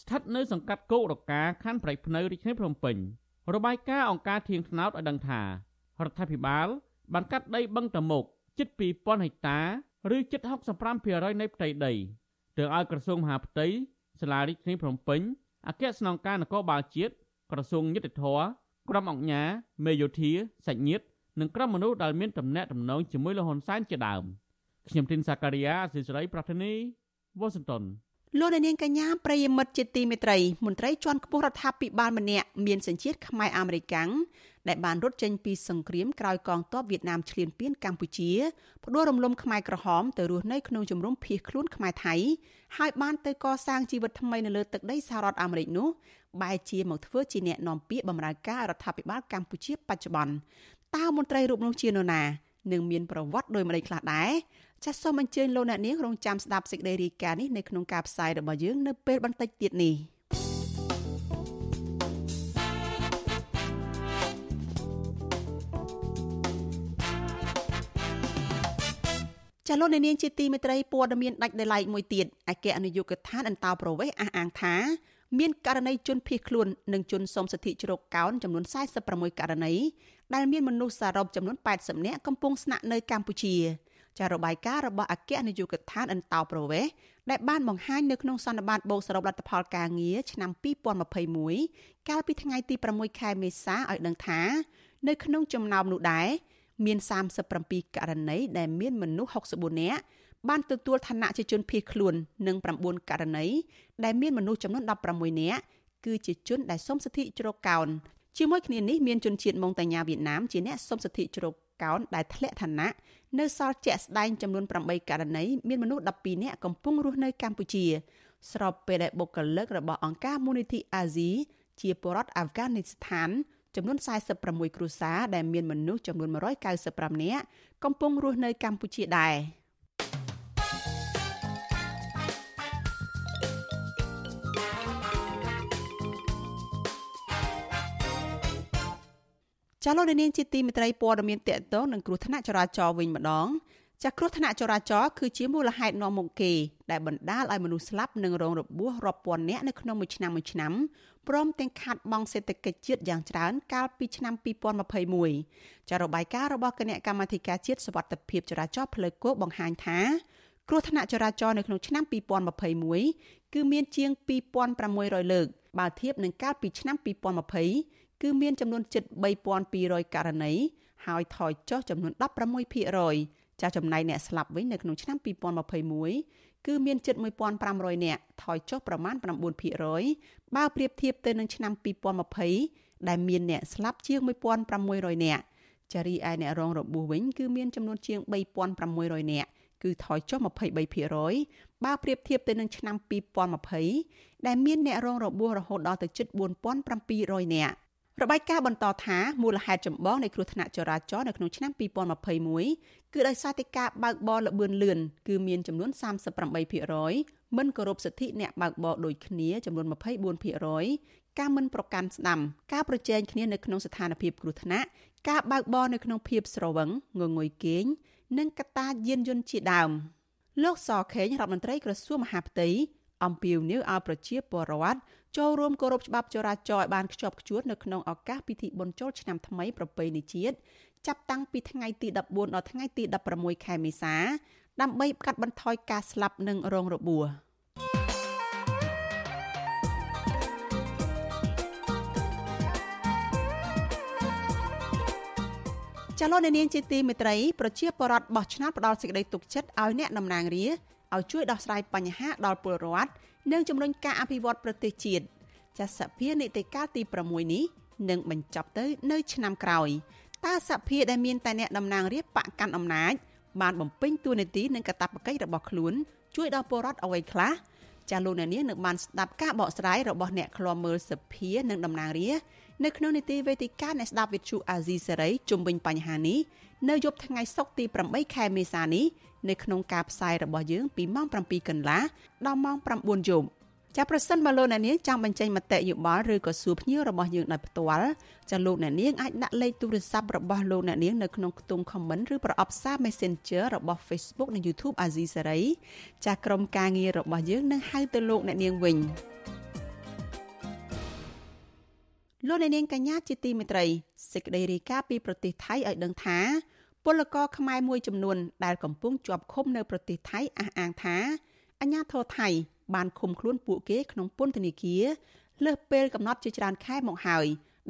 [SPEAKER 10] ស្ថិតនៅសង្កាត់គោករកាខណ្ឌប្រៃភ្នៅរាជធានីភ្នំពេញរបាយការណ៍អង្គការធៀងថ្នោតឲ្យដឹងថារដ្ឋាភិបាលបានកាត់ដីបឹងតមុកជិត2000ហិកតាឬជិត65%នៃផ្ទៃដីទើបឲ្យក្រសួងមហាផ្ទៃសាលារាជធានីភ្នំពេញអគ្គស្នងការនគរបាលជាតិក្រសួងយុតិធធក្រុមអង្គការមេយោធាសាច់ញាតិនិងក្រុមមនុស្សដែលមានតំណែងតំណងជាមួយលហ៊ុនសែនជាដើមខ្ញុំទីនសាការីយ៉ាស៊ីសេរីប្រធានី វ៉ាស៊ីនតោន
[SPEAKER 1] លោកនាងកញ្ញាប្រិយមិត្តជាទីមេត្រីមន្ត្រីជាន់ខ្ពស់រដ្ឋាភិបាលម្នាក់មានសញ្ជាតិខ្មែរអាមេរិកាំងដែលបានរត់ចេញពីសង្គ្រាមក្រោយកងទ័ពវៀតណាមឈ្លានពានកម្ពុជាផ្ដួលរំលំខ្មែរក្រហមទៅរស់នៅក្នុងជំរំភៀសខ្លួនខ្មែរថៃហើយបានទៅកសាងជីវិតថ្មីនៅលើទឹកដីសហរដ្ឋអាមេរិកនោះបែរជាមកធ្វើជាអ្នកនាំពាក្យបម្រើការរដ្ឋាភិបាលកម្ពុជាបច្ចុប្បន្នតើមន្ត្រីរូបនោះជានរណានឹងមានប្រវត្តិដូចម្ដេចខ្លះដែរ ចាសសូមអញ្ជើញលោកអ្នកនាងរងចាំស្ដាប់សេចក្តីរាយការណ៍នេះនៅក្នុងការផ្សាយរបស់យើងនៅពេលបន្តិចទៀតនេះចាលោកនាងជាទីមេត្រីព័ត៌មានដាច់ដោយឡែកមួយទៀតអគ្គនាយកដ្ឋានអន្តោប្រវេសន៍អះអាងថាមានករណីជនភៀសខ្លួននិងជនសុំសិទ្ធិជ្រកកោនចំនួន46ករណីដែលមានមនុស្សសរុបចំនួន80នាក់កំពុងស្នាក់នៅកម្ពុជា ចារបាយការណ៍របស់អគ្គនាយកដ្ឋានអន្តោប្រវេសន៍ដែលបានបង្ហាញនៅក្នុងសន្និបាតបូកសរុបលទ្ធផលការងារឆ្នាំ2021កាលពីថ្ងៃទី6ខែមេសាឲ្យដឹងថា នៅក្នុងចំណោមនោះដែរមាន37ករណីដែលមានមនុស្ស64នាក់បានទទួលឋានៈជាជនភៀសខ្លួននិង9ករណីដែលមានមនុស្សចំនួន16នាក់គឺជាជនដែលសុំសិទ្ធិជ្រកកោនជាមួយគ្នានេះមានជនជាតិម៉ុងតាញ៉ាវៀតណាមជាអ្នកសុំសិទ្ធិជ្រក កោនដែលធ្លាក់ឋានៈនៅសល់ជាក់ស្ដែងចំនួន8ករណីមានមនុស្ស12នាក់កំពុងរស់នៅកម្ពុជា ស្របពេលដែលបុគ្គលិករបស់អង្គការមូលនិធិអាស៊ីជាពលរដ្ឋអាហ្វហ្គានីស្ថានចំនួន46គ្រួសារដែលមានមនុស្សចំនួន195នាក់កំពុងរស់នៅកម្ពុជាដែរ។ ចាលោកនាងជាទីមេត្រីព័ត៌មានតកតងនឹងគ្រោះថ្នាក់ចរាចរណ៍វិញម្ដងចាគ្រោះថ្នាក់ចរាចរណ៍គឺជាមូលហេតុនាំមុខគេដែលបណ្ដាលឲ្យមនុស្សស្លាប់និងរងរបួសរាប់ពាន់នាក់នៅក្នុងមួយឆ្នាំមួយឆ្នាំព្រមទាំងខាត់បងសេដ្ឋកិច្ចជាតិយ៉ាងច្រើនកាលពីឆ្នាំ2021ចារបាយការណ៍របស់គណៈកម្មាធិការជាតិសវត្ថិភាពចរាចរណ៍ផ្លូវគោកបង្ហាញថាគ្រោះថ្នាក់ចរាចរណ៍នៅក្នុងឆ្នាំ2021គឺមានជាង2600លើកបើធៀបនឹងកាលពីឆ្នាំ2020 គឺមានចំនួនជិត3200ករណីហើយថយចុះចំនួន16%ចាស់ចំណែកអ្នកស្លាប់វិញនៅក្នុងឆ្នាំ2021គឺមានជិត1500នាក់ថយចុះប្រមាណ9%បើប្រៀបធៀបទៅនឹងឆ្នាំ2020ដែលមានអ្នកស្លាប់ជាង1600នាក់ចារីឯអ្នករងរបួសវិញគឺមានចំនួនជាង3600នាក់គឺថយចុះ23%បើប្រៀបធៀបទៅនឹងឆ្នាំ2020ដែលមានអ្នករងរបួសរហូតដល់ទៅជិត4700នាក់ របាយការណ៍បន្តថាមូលហេតុចម្បងនៃគ្រោះថ្នាក់ចរាចរណ៍នៅក្នុងឆ្នាំ2021គឺដោយសារតែការបើកបរលបឿនលឿនគឺមានចំនួន38%មិនគោរពសិទ្ធិអ្នកបើកបរដូចគ្នាចំនួន24%ការមិនប្រកាន់ស្ដាំការប្រជែងគ្នានៅក្នុងស្ថានភាពគ្រោះថ្នាក់ការបើកបរនៅក្នុងភាពស្រវឹងងងុយគេង និងកត្តាយានយន្តជាដើមលោកសខេងរដ្ឋមន្ត្រីក្រសួងមហាផ្ទៃអំពាវនាវឲ្យប្រជាពលរដ្ឋ ចូលរួមគោរពច្បាប់ចរាចរណ៍ឲ្យបានខ្ជាប់ខ្ជួននៅក្នុងឱកាសពិធីបុណ្យចូលឆ្នាំថ្មីប្រពៃណីជាតិចាប់តាំងពីថ្ងៃទី14ដល់ថ្ងៃទី16ខែមេសា ដើម្បីកាត់បន្ថយការស្លាប់និងរងរបួសចលនានាងជាទីមេត្រីប្រជាពលរដ្ឋបោះឆ្នោតផ្ដល់សេចក្តីទុកចិត្តឲ្យអ្នកតំណាងរា ឲ្យជួយដោះស្រាយបញ្ហាដល់ពលរដ្ឋនិងជំរុញការអភិវឌ្ឍប្រទេសជាតិចាសភានីតិកាលទី6នេះនឹងបញ្ចប់ទៅនៅឆ្នាំក្រោយតើសភាដែលមានតែអ្នកតំណាងរាស្ត្របកកាន់អំណាចបានបំពេញតួនាទីនិងកាតព្វកិច្ចរបស់ខ្លួនជួយដល់ពលរដ្ឋអ្វីខ្លះចាលោកអ្នកនាងនឹងបានស្ដាប់ការបកស្រាយរបស់អ្នកឃ្លាំមើលសភានិងតំណាងរាស្ត្រនៅក្នុងនីតិវេទិកាអ្នកស្ដាប់វិទ្យុអាស៊ីសេរីជុំវិញបញ្ហានេះ នៅយប់ថ្ងៃសុក្រទី8ខែមេសានេះនៅក្នុងការផ្សាយរបស់យើងពីម៉ោង7កន្លះដល់ម៉ោង9យប់ចាប្រសិនបើលោកអ្នកនាងចង់បញ្ចេញមតិយោបល់ឬក៏សួរភ្ញៀវរបស់យើងដោយផ្ទាល់ចាលោកអ្នកនាងអាចដាក់លេខទូរស័ព្ទរបស់លោកអ្នកនាងនៅក្នុងខ្ទង់ comment ឬប្រអប់សារ Messenger របស់ Facebook និង YouTube Azizi Serai ចាក្រុមការងាររបស់យើងនឹងហៅទៅលោកអ្នកនាងវិញលោកអ្នកនាងកញ្ញាជាទីមេត្រីសេចក្តីរាយការណ៍ពីប្រទេសថៃឲ្យដឹងថា ពលករខ្មែរមួយចំនួនដែលកំពុងជាប់ឃុំនៅប្រទេសថៃអះអាងថាអាញាធរថៃ បានឃុំខ្លួនពួកគេក្នុងពន្ធនាគារលើសពេលកំណត់ជាច្រើនខែមកហើយ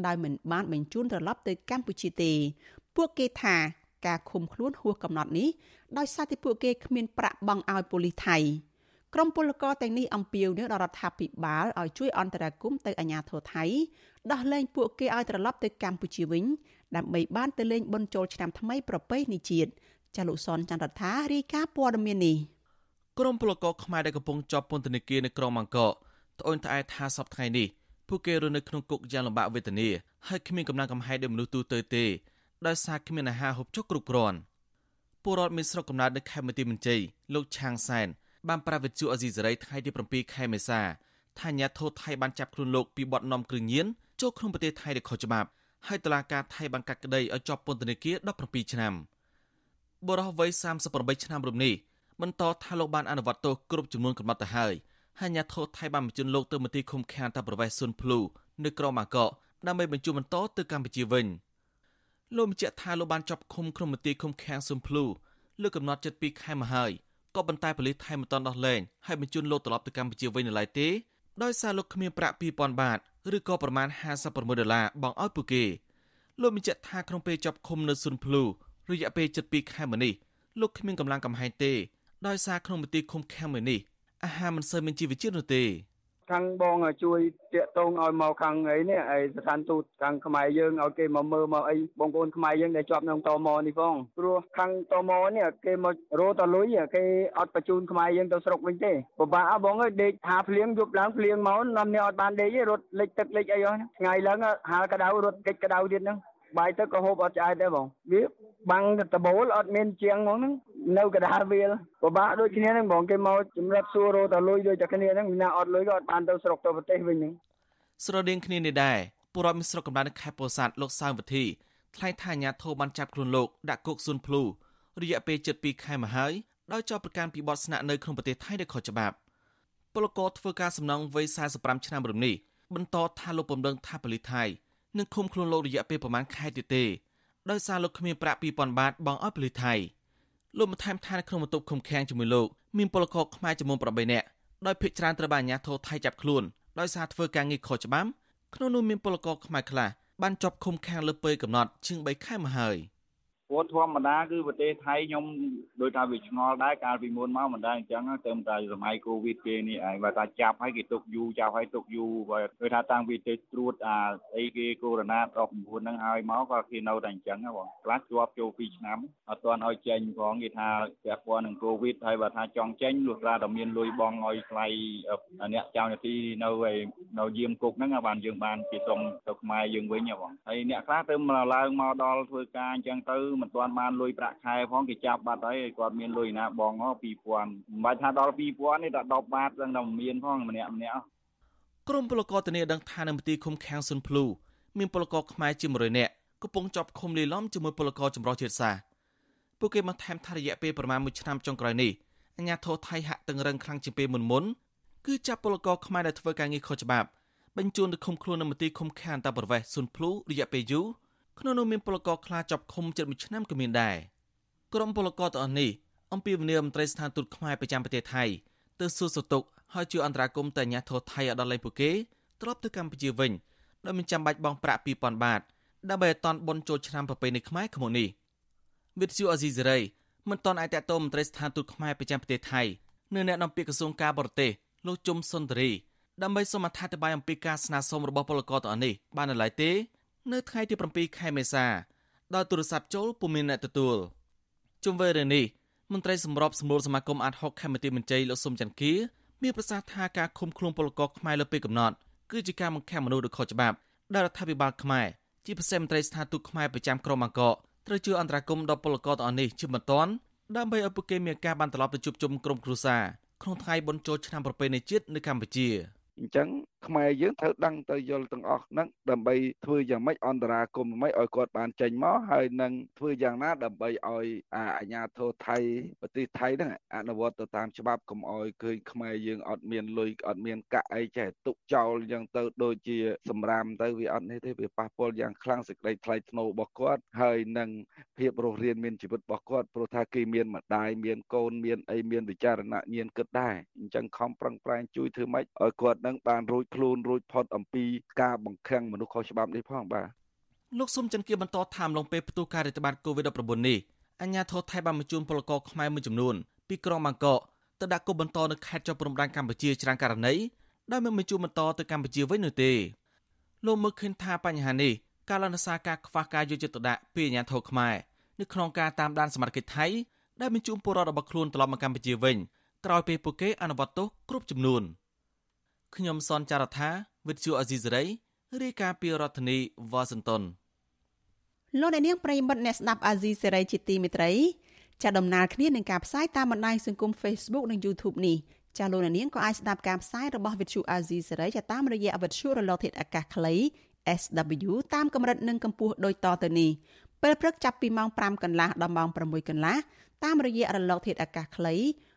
[SPEAKER 1] ដោយមិនបានបញ្ជូនត្រឡប់ទៅកម្ពុជាទេ ពួកគេថាការឃុំខ្លួនហួសកំណត់នេះដោយសារតែពួកគេគ្មានប្រាក់បង់ឲ្យប៉ូលីសថៃក្រុមពលករទាំងនេះអំពាវនាវដល់រដ្ឋាភិបាលឲ្យជួយអន្តរាគមន៍ទៅអាជ្ញាធរថៃ ដោះលែងពួកគេឲ្យត្រឡប់ទៅកម្ពុជាវិញដើម្បីបានទៅលេងបុណ្យចូលឆ្នាំថ្មីប្រពៃណីជាតិចាលោកសនចន្ទរដ្ឋារាយការណ៍ព័ត៌មាននេះ
[SPEAKER 12] ក្រុមពលករខ្មែរដែលកំពុងជាប់ពន្ធនាគារនៅក្រុងបាងកកត្អូញត្អែថាសប្តាហ៍នេះពួកគេរស់នៅក្នុងគុកយ៉ាងលំបាកវេទនាហើយគ្មានកម្លាំងកំហែងដូចមនុស្សទូទៅទេដោយសារគ្មានអាហារហូបចុកគ្រប់គ្រាន់ពលរដ្ឋមានស្រុកកំណើតនៅខេត្តមន្ទីរមន្ជ័យលោកឆាងសែនបានប្រាវិទ្យាអេស៊ីសេរីថ្ងៃទី7ខែមេសាថាអាញាធរថៃបានចាប់ខ្លួនលោកពីបទនាំគ្រឿងញៀន ចូលក្នុងប្រទេសថៃដោយខុសច្បាប់ហើយតុលាការថៃបានកាត់ក្តីឲ្យជាប់ពន្ធនាគារ17ឆ្នាំបរិះវ័យ38ឆ្នាំរំនេះបន្តថាលោកបានអនុវត្តទោសគ្រប់ចំនួនកំណត់ទៅហើយហើយអាញាធរថៃបានបញ្ជូនលោកទៅមន្ទីរឃុំឃាំងតាប្រវេសស៊ុនភ្លូនៅក្រុងបាងកកដើម្បីបញ្ជូនបន្តទៅកម្ពុជាវិញលោកបញ្ជាក់ថាលោកបានជាប់ឃុំក្នុងមន្ទីរឃុំឃាំងស៊ុនភ្លូលើកំណត់ចិត្ត2ខែមកហើយក៏ប៉ុន្តែប៉ូលីសថៃមិនទាន់ដោះលែងហើយបញ្ជូនលោកត្រឡប់ទៅកម្ពុជាវិញនៅឡើយទេដោយសារលោកគ្មានប្រាក់2000បាត ឬក៏ប្រមាណ56ដុល្លារបង់ឲ្យពួកគេលោកបញ្ជាក់ថាក្នុងពេលជាប់ឃុំនៅស៊ុនភ្លូរយៈពេល7ខែមកនេះលោកគ្មានកម្លាំងកំហែងទេដោយសារក្នុងមន្ទីរឃុំឃាំងមួយនេះអាហារមិនសូវមានជីវជាតិនោះទេ
[SPEAKER 13] ខាងបងជួយតាកតងឲ្យមកខាងអីនេះឯស្ថានទូតខាងខ្មែរយើងឲ្យគេមកមើលមកអីបងប្អូនខ្មែរយើងដែលជាប់ក្នុងតមនេះផងព្រោះខាងតមនេះគេមករោតលុយគេអត់បញ្ជូនខ្មែរយើងទៅស្រុកវិញទេពិបាកបងអើយដេកហាភ្លៀងយប់ឡើងភ្លៀងមកនាំនេះអត់បានដេកទេរត់លិចទឹកលិចអីអស់ថ្ងៃឡើងហាលក្តៅរត់កិច្ចក្តៅទៀតហ្នឹង បាយទឹកក៏ហូបអត់ឆ្អែតដែរបងវាបាំងតបូលអត់មានជាងហ្មងហ្នឹងនៅកដាលវាលពិបាកដូចគ្នាហ្នឹងបងគេមកចម្រិតសួររោតលុយដូចតែគ្នាហ្នឹងវិណាអត់លុយក៏អត់បានទៅស្រុកទៅប្រទេសវិញហ្នឹង
[SPEAKER 12] ស្រដៀងគ្នានេះដែរពលរដ្ឋមានស្រុកកំណើតនៅខេត្តពោធិ៍សាត់លោកសៅវិធីថ្លែងថាអាញាធរបានចាប់ខ្លួនលោកដាក់គុកស៊ុនភ្លូរយៈពេល7ខែមកហើយដោយចោទប្រកាន់ពីបទស្នាក់នៅក្នុងប្រទេសថៃដោយខុសច្បាប់ពលករធ្វើការសំណងវ័យ45ឆ្នាំរំនេះបន្តថាលោកពំដឹងថាប៉ូលីសថៃ នឹងឃុំខ្លួនលោករយៈពេលប្រមាណខែទៀតទេដោយសារលោកគ្មានប្រាក់2000បាតបង់ឲ្យប៉ូលីសថៃលោកបន្ថែមថានៅក្នុងបន្ទប់ឃុំឃាំងជាមួយលោកមានពលករខ្មែរចំនួន8នាក់ដោយភាគច្រើនត្រូវបានអាជ្ញាធរថៃចាប់ខ្លួនដោយសារធ្វើការងារខុសច្បាប់ក្នុងនោះមានពលករខ្មែរខ្លះបានជាប់ឃុំឃាំងលើពេលកំណត់ជាង3ខែមកហើយ។
[SPEAKER 13] ព្រោះធម្មតាគឺប្រទេសថៃខ្ញុំដូចថាវាឆ្ងល់ដែរកាលពីមុនមកមិនដែរអញ្ចឹងទៅតែសម័យកូវីដគេនេះឯងបើថាចាប់ហើយគេទុកយូរចាប់ហើយទុកយូរបើគេថាតាំងពីទៅត្រួតអាអីគេកូវីដ19ហ្នឹងហើយមកក៏គេនៅតែអញ្ចឹងបងខ្លះជាប់ចូល2ឆ្នាំអត់ទាន់ឲ្យចេញផងគេថាពាក់ព័ន្ធនឹងកូវីដហើយបើថាចង់ចេញលុះត្រាតែមានលុយបងឲ្យថ្លៃអ្នកចៅនាទីនៅឯនៅយាមគុកហ្នឹងបានយើងបានគេសុំទៅខ្មែរយើងវិញបងហើយអ្នកខ្លះទៅឡើងមកដល់ធ្វើការអញ្ចឹងទៅមិនទាន់បានលុយប្រាក់ខែផងគេចាប់បាត់ហើយគាត់មានលុយណាបងហ៎2000មិនបាច់ថាដល់2000នេះតែ10បាតហ្នឹងតែមានផងម្នាក់ម្នាក់
[SPEAKER 12] ក្រមពលករធានាដឹងថានៅមន្ទីរឃុំឃាំងសុនភ្លូមានពលករខ្មែរជា100នាក់កំពុងជាប់ឃុំលីឡំជាមួយពលករចម្រុះជាតិសាសន៍ពួកគេបានថែមថារយៈពេលប្រមាណ1ឆ្នាំចុងក្រោយនេះអាញាធរថៃហាក់តឹងរឹងខ្លាំងជាងពេលមុនមុនគឺចាប់ពលករខ្មែរដែលធ្វើការងារខុសច្បាប់បញ្ជូនទៅឃុំខ្លួននៅមន្ទីរឃុំឃាំងអន្តរប្រវេសសុនភ្លូរយៈពេលយូរ ក្នុងនោះមានពលករខ្លាចប់ឃុំជិត1ឆ្នាំក៏មានដែរក្រុមពលករទាំងអស់នេះអំពាវនាវមន្ត្រីស្ថានទូតខ្មែរប្រចាំប្រទេសថៃទៅសួរសុខទុក្ខហើយជួយអន្តរាគមន៍ទៅអាជ្ញាធរថៃឲ្យដល់លែងពួកគេត្រឡប់ទៅកម្ពុជាវិញដោយមិនចាំបាច់បង់ប្រាក់2000បាតដើម្បីឲ្យតន់បុណ្យចូលឆ្នាំប្រពៃណីខ្មែរខាងមុខនេះវិទ្យុអាស៊ីសេរីមិនតន់អាចតតមមន្ត្រីស្ថានទូតខ្មែរប្រចាំប្រទេសថៃនៅអ្នកនាំពាក្យក្រសួងការបរទេសលោកជុំសុនតរីដើម្បីសូមអត្ថាធិប្បាយអំពីការស្នើសុំរបស់ពលករទាំងអស់នេះបាននៅឡើយទេ នៅថ្ងៃទី7ខែមេសាដោយទូរស័ព្ទចូលពុំមានអ្នកទទួលជុំវិញរឿងនេះមន្ត្រីសម្របសម្រួលសមាគមអាត់ហុកខេមរទីមន្ត្រីលោកសុំច័ន្ទគាមមានប្រសាសន៍ថាការឃុំខ្លួនពលករខ្មែរលើពេលកំណត់គឺជាការបង្ខំមនុស្សដោយខុសច្បាប់ដែលរដ្ឋាភិបាលខ្មែរជាពិសេសមន្ត្រីស្ថានទូតខ្មែរប្រចាំក្រុងបាងកកត្រូវជួយអន្តរាគមន៍ដល់ពលករទាំងអស់នេះជាបន្ទាន់ដើម្បីឲ្យពួកគេមានការបានត្រឡប់ទៅជួបជុំក្រុមគ្រួសារក្នុងថ្ងៃបុណ្យចូលឆ្នាំប្រពៃណីជាតិនៅកម្ពុជា
[SPEAKER 14] អញ្ចឹងខ្មែរយើងត្រូវដឹងទៅយល់ទាំងអស់ហ្នឹងដើម្បីធ្វើយ៉ាងម៉េចអន្តរាគមន៍ម៉េចឲ្យគាត់បានចេញមកហើយនឹងធ្វើយ៉ាងណាដើម្បីឲ្យអាញាធរថៃប្រទេសថៃហ្នឹងអនុវត្តទៅតាមច្បាប់កុំឲ្យឃើញខ្មែរយើងអត់មានលុយអត់មានកាក់អីចេះទុកចោលអញ្ចឹងទៅដូចជាសម្រាមទៅវាអត់នេះទេវាប៉ះពាល់យ៉ាងខ្លាំងសេចក្តីថ្លៃថ្នូររបស់គាត់ហើយនឹងភាពរស់រានមានជីវិតរបស់គាត់ព្រោះថាគេមានម្ដាយមានកូនមានអីមានវិចារណញ្ញាណគិតដែរអញ្ចឹងខំប្រឹងប្រែងជួយធ្វើម៉េចឲ្យគាត់នឹងបានរួចខ្លួនរួចផុតអំពីការបង្ខាំងមនុស្សខុសច្បាប់នេះផងបាទ
[SPEAKER 12] លោកសុំចន្ទគាបន្តថាមឡងពេលផ្ទុះការរាតត្បាត COVID-19 នេះអញ្ញាធរថៃបានបញ្ជូនពលករខ្មែរមួយចំនួនពីក្រុងបាងកកទៅដាក់គុកបន្តនៅខេត្តជាប់ព្រំដែនកម្ពុជាច្រើនករណីដោយមិនបញ្ជូនបន្តទៅកម្ពុជាវិញនោះទេលោកមើលឃើញថាបញ្ហានេះការលនសាការខ្វះការយកចិត្តទុកដាក់ពីអាជ្ញាធរខ្មែរនៅក្នុងការតាមដានសមត្ថកិច្ចថៃដែលបញ្ជូនពលរដ្ឋរបស់ខ្លួនត្រឡប់មកកម្ពុជាវិញក្រោយពេលពួកគេអនុវត្តទោសគ្រប់ចំនួន។ ខ្ញុំសនចាររថាវិទ្យុអេស៊ីសរ៉ៃរាយការណ៍ពីរដ្ឋធានីវ៉ាស៊ីនតោន
[SPEAKER 1] លោកអ្នកនាងប្រិមិត្តអ្នកស្ដាប់អាស៊ីសេរីជាទីមេត្រីចាដំណើរគ្នានឹងការផ្សាយតាមបណ្ដាញសង្គម Facebook និង YouTube នេះចាលោកអ្នកនាងក៏អាចស្ដាប់ការផ្សាយរបស់វិទ្យុអាស៊ីសេរីតាមរយៈវិទ្យុរលកធាតុអាកាសខ្លី SW តាមកម្រិតនិងកម្ពស់ដូចតទៅនេះពេលព្រឹកចាប់ពីម៉ោង5កន្លះដល់ម៉ោង6កន្លះតាមរយៈរលកធាតុអាកាសខ្លី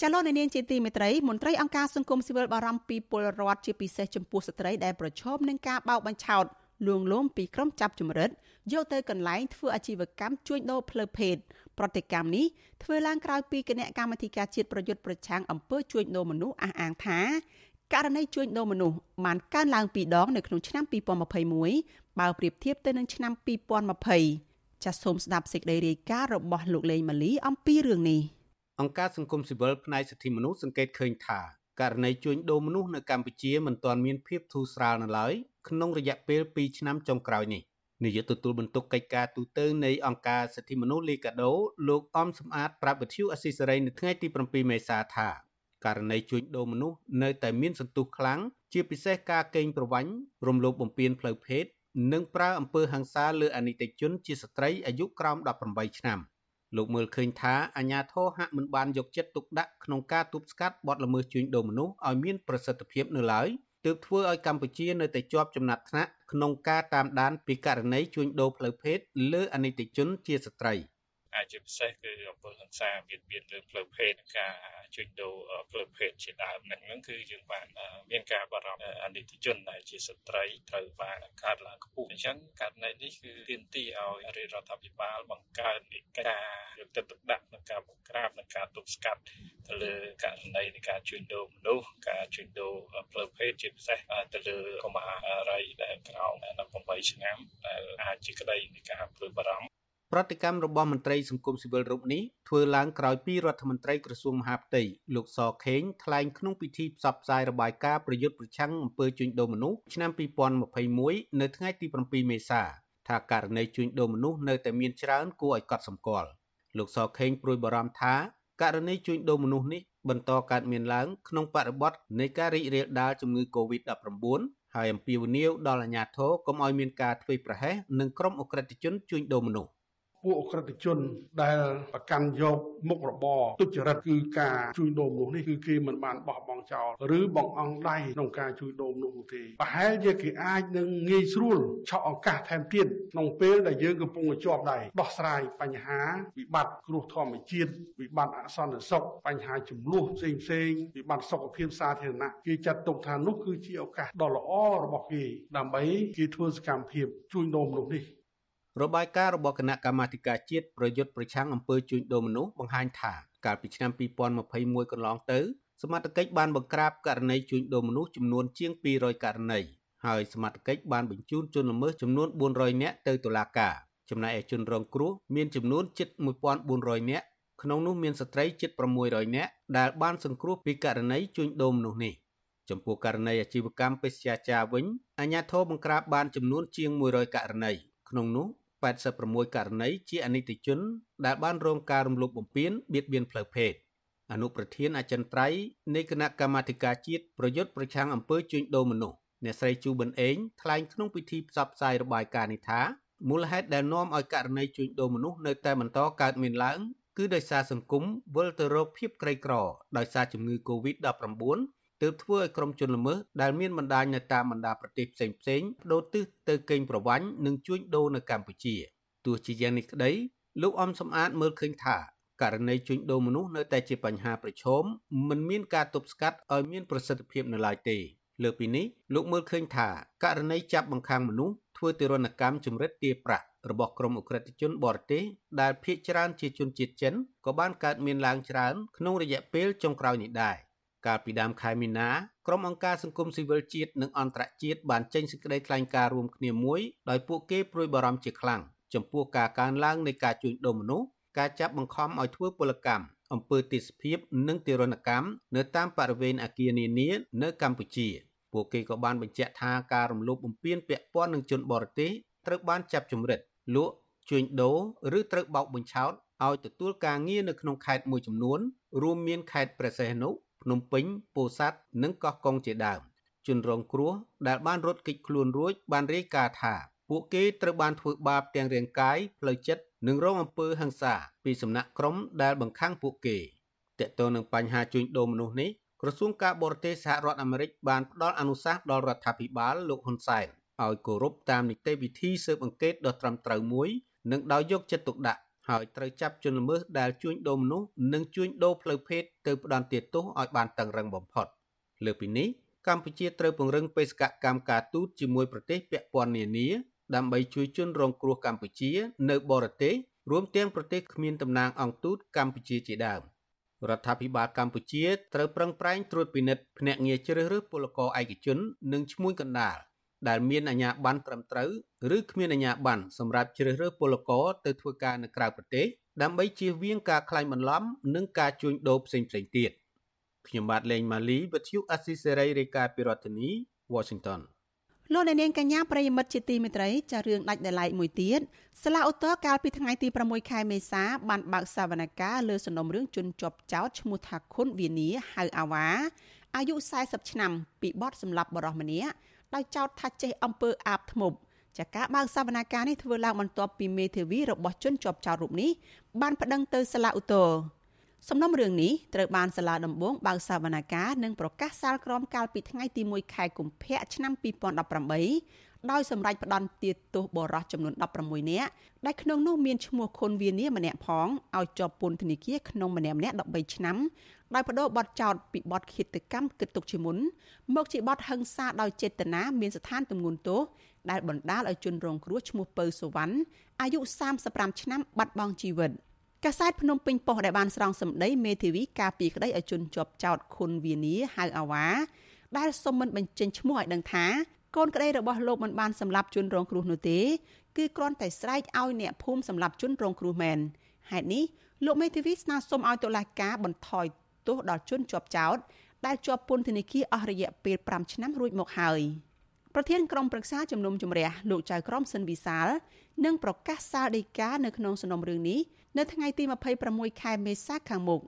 [SPEAKER 1] ចាលោកនាងជាទីមេត្រីមន្ត្រីអង្គការសង្គមស៊ីវិលបារម្ភពីពលរដ្ឋជាពិសេសចំពោះស្ត្រីដែលប្រឈមនឹងការបោកបញ្ឆោតលួងលោមពីក្រុមចាប់ចម្រិតយកទៅកន្លែងធ្វើអាជីវកម្មជួញដូរផ្លូវភេទប្រតិកម្មនេះធ្វើឡើងក្រោយពីគណៈកម្មាធិការជាតិប្រយុទ្ធប្រឆាំងអំពើជួញដូរមនុស្សអះអាងថាករណីជួញដូរមនុស្សបានកើនឡើងពីរដងនៅក្នុងឆ្នាំ2021បើប្រៀបធៀបទៅនឹងឆ្នាំ2020ចាសសូមស្ដាប់សេចក្តីរាយការណ៍របស់លោកលេងម៉ាលីអំពីរឿងនេះ។
[SPEAKER 15] អង្គការសង្គមស៊ីវិលផ្នែកសិទ្ធិមនុស្សសង្កេតឃើញថាករណីជួញដូរមនុស្សនៅកម្ពុជាមិនទាន់មានភាពធូរស្រាលនៅឡើយក្នុងរយៈពេល2ឆ្នាំចុងក្រោយនេះនាយកទទួលបន្ទុកកិច្ចការទូតនៃអង្គការសិទ្ធិមនុស្សលីកាដូលោកអំសំអាតប្រាប់វិទ្យុអស៊ីសេរីនៅថ្ងៃទី7មេសាថាករណីជួញដូរមនុស្សនៅតែមានសន្ទុះខ្លាំងជាពិសេសការកេងប្រវ័ញ្ចរំលោភបំពានផ្លូវភេទនិងប្រើអំពើហិង្សាលើអនិច្ចជនជាស្ត្រីអាយុក្រោម18ឆ្នាំ។ លោកមើលឃើញថាអាញាធរហាក់មិនបានយកចិត្តទុកដាក់ក្នុងការទប់ស្កាត់បទល្មើសជួញដូរមនុស្សឲ្យមានប្រសិទ្ធភាពនៅឡើយទើបធ្វើឲ្យកម្ពុជានៅតែជាប់ចំណាត់ថ្នាក់ក្នុងការតាមដានពីករណីជួញដូរផ្លូវភេទលើអនិច្ចជនជាស្ត្រី។
[SPEAKER 16] ហើយជាពិសេសគឺអំពើហិង្សាមានមានលើផ្លូវភេទការជួញដូរផ្លូវភេទជាដើមហ្នឹងហ្នឹងគឺយើងបានមានការបារម្ភអនិច្ចជនដែលជាស្ត្រីត្រូវបានកើតឡើងខ្ពស់អញ្ចឹងករណីនេះគឺទាមទារឲ្យរដ្ឋាភិបាលបង្កើននីការយកទឹកទុកដាក់ក្នុងការបង្ក្រាបនិងការទប់ស្កាត់ទៅលើករណីនៃការជួញដូរមនុស្សការជួញដូរផ្លូវភេទជាពិសេសទៅលើកុមាររីដែលក្រោម18ឆ្នាំដែលអាចជាក្តីនៃការព្រួយបារម្ភ
[SPEAKER 15] ប្រតិកម្មរបស់មន្ត្រីសង្គមស៊ីវិលរូបនេះធ្វើឡើងក្រោយពីរដ្ឋមន្ត្រីក្រសួងមហាផ្ទៃលោកសខេងថ្លែងក្នុងពិធីផ្សព្វផ្សាយរបាយការណ៍ប្រយុទ្ធប្រឆាំងអំពើជួញដូរមនុស្សឆ្នាំ2021នៅថ្ងៃទី7មេសាថាករណីជួញដូរមនុស្សនៅតែមានច្រើនគួរឲ្យកត់សម្គាល់លោកសខេងព្រួយបារម្ភថាករណីជួញដូរមនុស្សនេះបន្តកើតមានឡើងក្នុងបរិបទនៃការរីករាលដាលជំងឺ Covid-19 ហើយអំពាវនាវដល់អាជ្ញាធរកុំឲ្យមានការធ្វេសប្រហែសនឹងក្រុមអក្រិតជនជួញដូរមនុស្ស
[SPEAKER 17] ពួកអក្រិតជនដែលប្រកាន់យកមុខរបរទុច្ចរិតគឺការជួញដូរមនុស្សនេះគឺគេមិនបានបោះបង់ចោលឬបងអង្គដៃក្នុងការជួញដូរមនុស្សនោះទេប្រហែលជាគេអាចនឹងងាយស្រួលឆក់ឱកាសថែមទៀតក្នុងពេលដែលយើងកំពុងជាប់ដៃដោះស្រាយបញ្ហាវិបត្តិគ្រោះធម្មជាតិវិបត្តិអសន្តិសុខបញ្ហាចំនួនផ្សេងផ្សេងវិបត្តិសុខភាពសាធារណៈគេចាត់ទុកថានោះគឺជាឱកាសដ៏ល្អរបស់គេដើម្បីគេធ្វើសកម្មភាពជួញដូរមនុស្សនេះ
[SPEAKER 15] របាយការណ៍របស់គណៈកម្មាធិការជាតិប្រយុទ្ធប្រឆាំងអំពើជួញដូរមនុស្សបង្ហាញថាកាលពីឆ្នាំ2021កន្លងទៅសមត្ថកិច្ចបានបង្ក្រាបករណីជួញដូរមនុស្សចំនួនជាង200ករណីហើយសមត្ថកិច្ចបានបញ្ជូនជនល្មើសចំនួន400នាក់ទៅតុលាការចំណែកឯជនរងគ្រោះមានចំនួនជិត1400នាក់ក្នុងនោះមានស្ត្រីជិត600នាក់ដែលបានសង្គ្រោះពីករណីជួញដូរមនុស្សនេះចំពោះករណីអាជីវកម្មបេសកចារវិញអាជ្ញាធរបង្ក្រាបបានចំនួនជាង100ករណីក្នុងនោះ 86ករណីជាអនិច្ចជន ដែលបានរងការរំលោភបំពានបៀតបៀនផ្លូវភេទអនុប្រធានអចិន្ត្រៃយ៍នៃគណៈកម្មាធិការជាតិប្រយុទ្ធប្រឆាំងអំពើជួញដូរមនុស្សអ្នកស្រីជូប៊ុនអេងថ្លែងក្នុងពិធីផ្សព្វផ្សាយរបាយការណ៍នេះថាមូលហេតុដែលនាំឲ្យករណីជួញដូរមនុស្សនៅតែបន្តកើតមានឡើងគឺដោយសារសង្គមវិលទៅរកភាពក្រីក្រដោយសារជំងឺ Covid-19 ទើបធ្វើឲ្យក្រុមជនល្មើសដែលមានបណ្ដាញនៅតាមបណ្ដាប្រទេសផ្សេងផ្សេងបដូរទិសទៅកេងប្រវ័ញ្ចនិងជួញដូរនៅកម្ពុជាទោះជាយ៉ាងនេះក្តីលោកអំសំអាតមើលឃើញថាករណីជួញដូរមនុស្សនៅតែជាបញ្ហាប្រឈមមិនមានការទប់ស្កាត់ឲ្យមានប្រសិទ្ធភាពនៅឡើយទេលើពីនេះលោកមើលឃើញថាករណីចាប់បង្ខាំងមនុស្សធ្វើទរណកម្មជំរិតទារប្រាក់របស់ក្រុមអ ுக ្រិតជនបរទេសដែលភ ieck ច្រើនជាជនជាតិចិនក៏បានកើតមានឡើងច្រើនក្នុងរយៈពេលចុងក្រោយនេះដែរ កាលពីដើមខែមីនាក្រុមអង្គការសង្គមស៊ីវិលជាតិនិងអន្តរជាតិបានចេញសេចក្តីថ្លែងការណ៍រួមគ្នាមួយដោយពួកគេព្រួយបារម្ភជាខ្លាំងចំពោះការកើនឡើងនៃការជួញដូរមនុស្សការចាប់បង្ខំឲ្យធ្វើពលកម្មអំពើទេសភាពនិងទារុណកម្មនៅតាមបរិវេណអគារនានានៅកម្ពុជាពួកគេក៏បានបញ្ជាក់ថាការរំលោភបំពានពាក់ព័ន្ធនឹងជនបរទេសត្រូវបានចាប់ជំរិតលក់ជួញដូរឬត្រូវបោកបញ្ឆោតឲ្យទទួលការងារនៅក្នុងខេត្តមួយចំនួនរួមមានខេត្តព្រះសីហនុ ភ្នំពេញពោធិ៍សាត់និងកោះកុងជាដើមជនរងគ្រោះដែលបានរត់គេចខ្លួនរួចបានរាយការណ៍ថាពួកគេត្រូវបានធ្វើបាបទាំងរាងកាយផ្លូវចិត្តនិងរងអំពើហិង្សាពីសំណាក់ក្រុមដែលបង្ខាំងពួកគេតកតងនឹងបញ្ហាជួញដូរមនុស្សនេះក្រសួងការបរទេសសហរដ្ឋអាមេរិកបានផ្ដល់អនុសាសន៍ដល់រដ្ឋាភិបាលលោកហ៊ុនសែនឲ្យគោរពតាមនីតិវិធីស៊ើបអង្កេតដ៏ត្រឹមត្រូវមួយនិងដោយយកចិត្តទុកដាក់ ហើយត្រូវចាប់ជនល្មើសដែលជួញដូរមនុស្សនិងជួញដូរផ្លូវភេទទៅផ្ដន្ទាទោសឲ្យបានតឹងរឹងបំផុតលើពីនេះកម្ពុជាត្រូវពង្រឹងបេសកកម្មការទូតជាមួយប្រទេសពាក់ព័ន្ធនានាដើម្បីជួយជនរងគ្រោះកម្ពុជា នៅបរទេសរួមទាំងប្រទេសគ្មានតំណាងអង្គទូតកម្ពុជាជាដើមរដ្ឋាភិបាលកម្ពុជាត្រូវប្រឹងប្រែងត្រួតពិនិត្យភ្នាក់ងារជ្រើសរើសពលករឯកជន និងឈ្មួញកណ្ដាល ដែលមានអាជ្ញាប័ណ្ណត្រឹមត្រូវឬគ្មានអាជ្ញាប័ណ្ណសម្រាប់ជ្រើសរើសពលករទៅធ្វើការនៅក្រៅប្រទេសដើម្បីជៀសវាងការក្លែងបន្លំនិងការជួញដូរផ្សេងៗទៀតខ្ញុំបាទលេងម៉ាលីវិទ្យុអស៊ីសេរីរាយការណ៍ពីរដ្ឋធានី Washington
[SPEAKER 1] លោកអ្នកនាងកញ្ញាប្រិយមិត្តជាទីមេត្រីចារឿងដាច់ដライមួយទៀតសាលាឧទ្ធរកាលពីថ្ងៃទី6ខែមេសាបានបើកសវនកម្មលើសំណុំរឿងជនជាប់ចោតឈ្មោះថាខុនវីនីហៅអាវ៉ាអាយុ40ឆ្នាំពីបទសម្លាប់បរិសម្នាក់ ដោយចោទថាចេះអំពើអាបធ្មប់ចាការបើកសវនកម្មនេះធ្វើឡើងបន្ទាប់ពីមេធាវីរបស់ជនជាប់ចោតរូបនេះបានប្តឹងទៅសាលាឧទ្ធរសំណុំរឿងនេះត្រូវបានសាលាដំបងបើកសវនកម្មនិងប្រកាសសាលក្រមកាលពីថ្ងៃទី1ខែកុម្ភៈឆ្នាំ2018 ដោយសម្រេចផ្តន្ទាទោសបរិសុទ្ធចំនួន16នាក់ដែលក្នុងនោះមានឈ្មោះខុនវានីម្នាក់ផងឲ្យជាប់ពន្ធនាគារក្នុងម្នាក់ម្នាក់13ឆ្នាំដោយបដូរបទចោតពីបទឃាតកម្មគិតទុកជាមុនមកជាបទហិង្សាដោយចេតនាមានស្ថានទម្ងន់ទោសដែលបណ្ដាលឲ្យជនរងគ្រោះឈ្មោះពៅសុវណ្ណអាយុ35ឆ្នាំបាត់បង់ជីវិតកាសែតភ្នំពេញប៉ុស្តិ៍ដែលបានស្រង់សម្ដីមេធាវីការពីក្តីឲ្យជនជាប់ចោតខុនវានីហៅអាវ៉ាដែលសុំមិនបញ្ចេញឈ្មោះឲ្យដឹងថា កូនក្តីរបស់លោកមិនបានសម្លាប់ជនរងគ្រោះនោះទេគឺគ្រាន់តែស្រែកឲ្យអ្នកភូមិសម្លាប់ជនរងគ្រោះមែនហេតុនេះលោកមេធាវីស្នើសុំឲ្យតុលាការបន្ថយទោសដល់ជនជាប់ចោតដែលជាប់ពន្ធនាគារអស់រយៈពេល5ឆ្នាំរួចមកហើយប្រធានក្រុមប្រឹក្សាជំនុំជម្រះលោកចៅក្រមសិនវិសាលនឹងប្រកាសសាលដីកានៅក្នុងសំណុំរឿងនេះនៅថ្ងៃទី26ខែមេសាខាងមុខ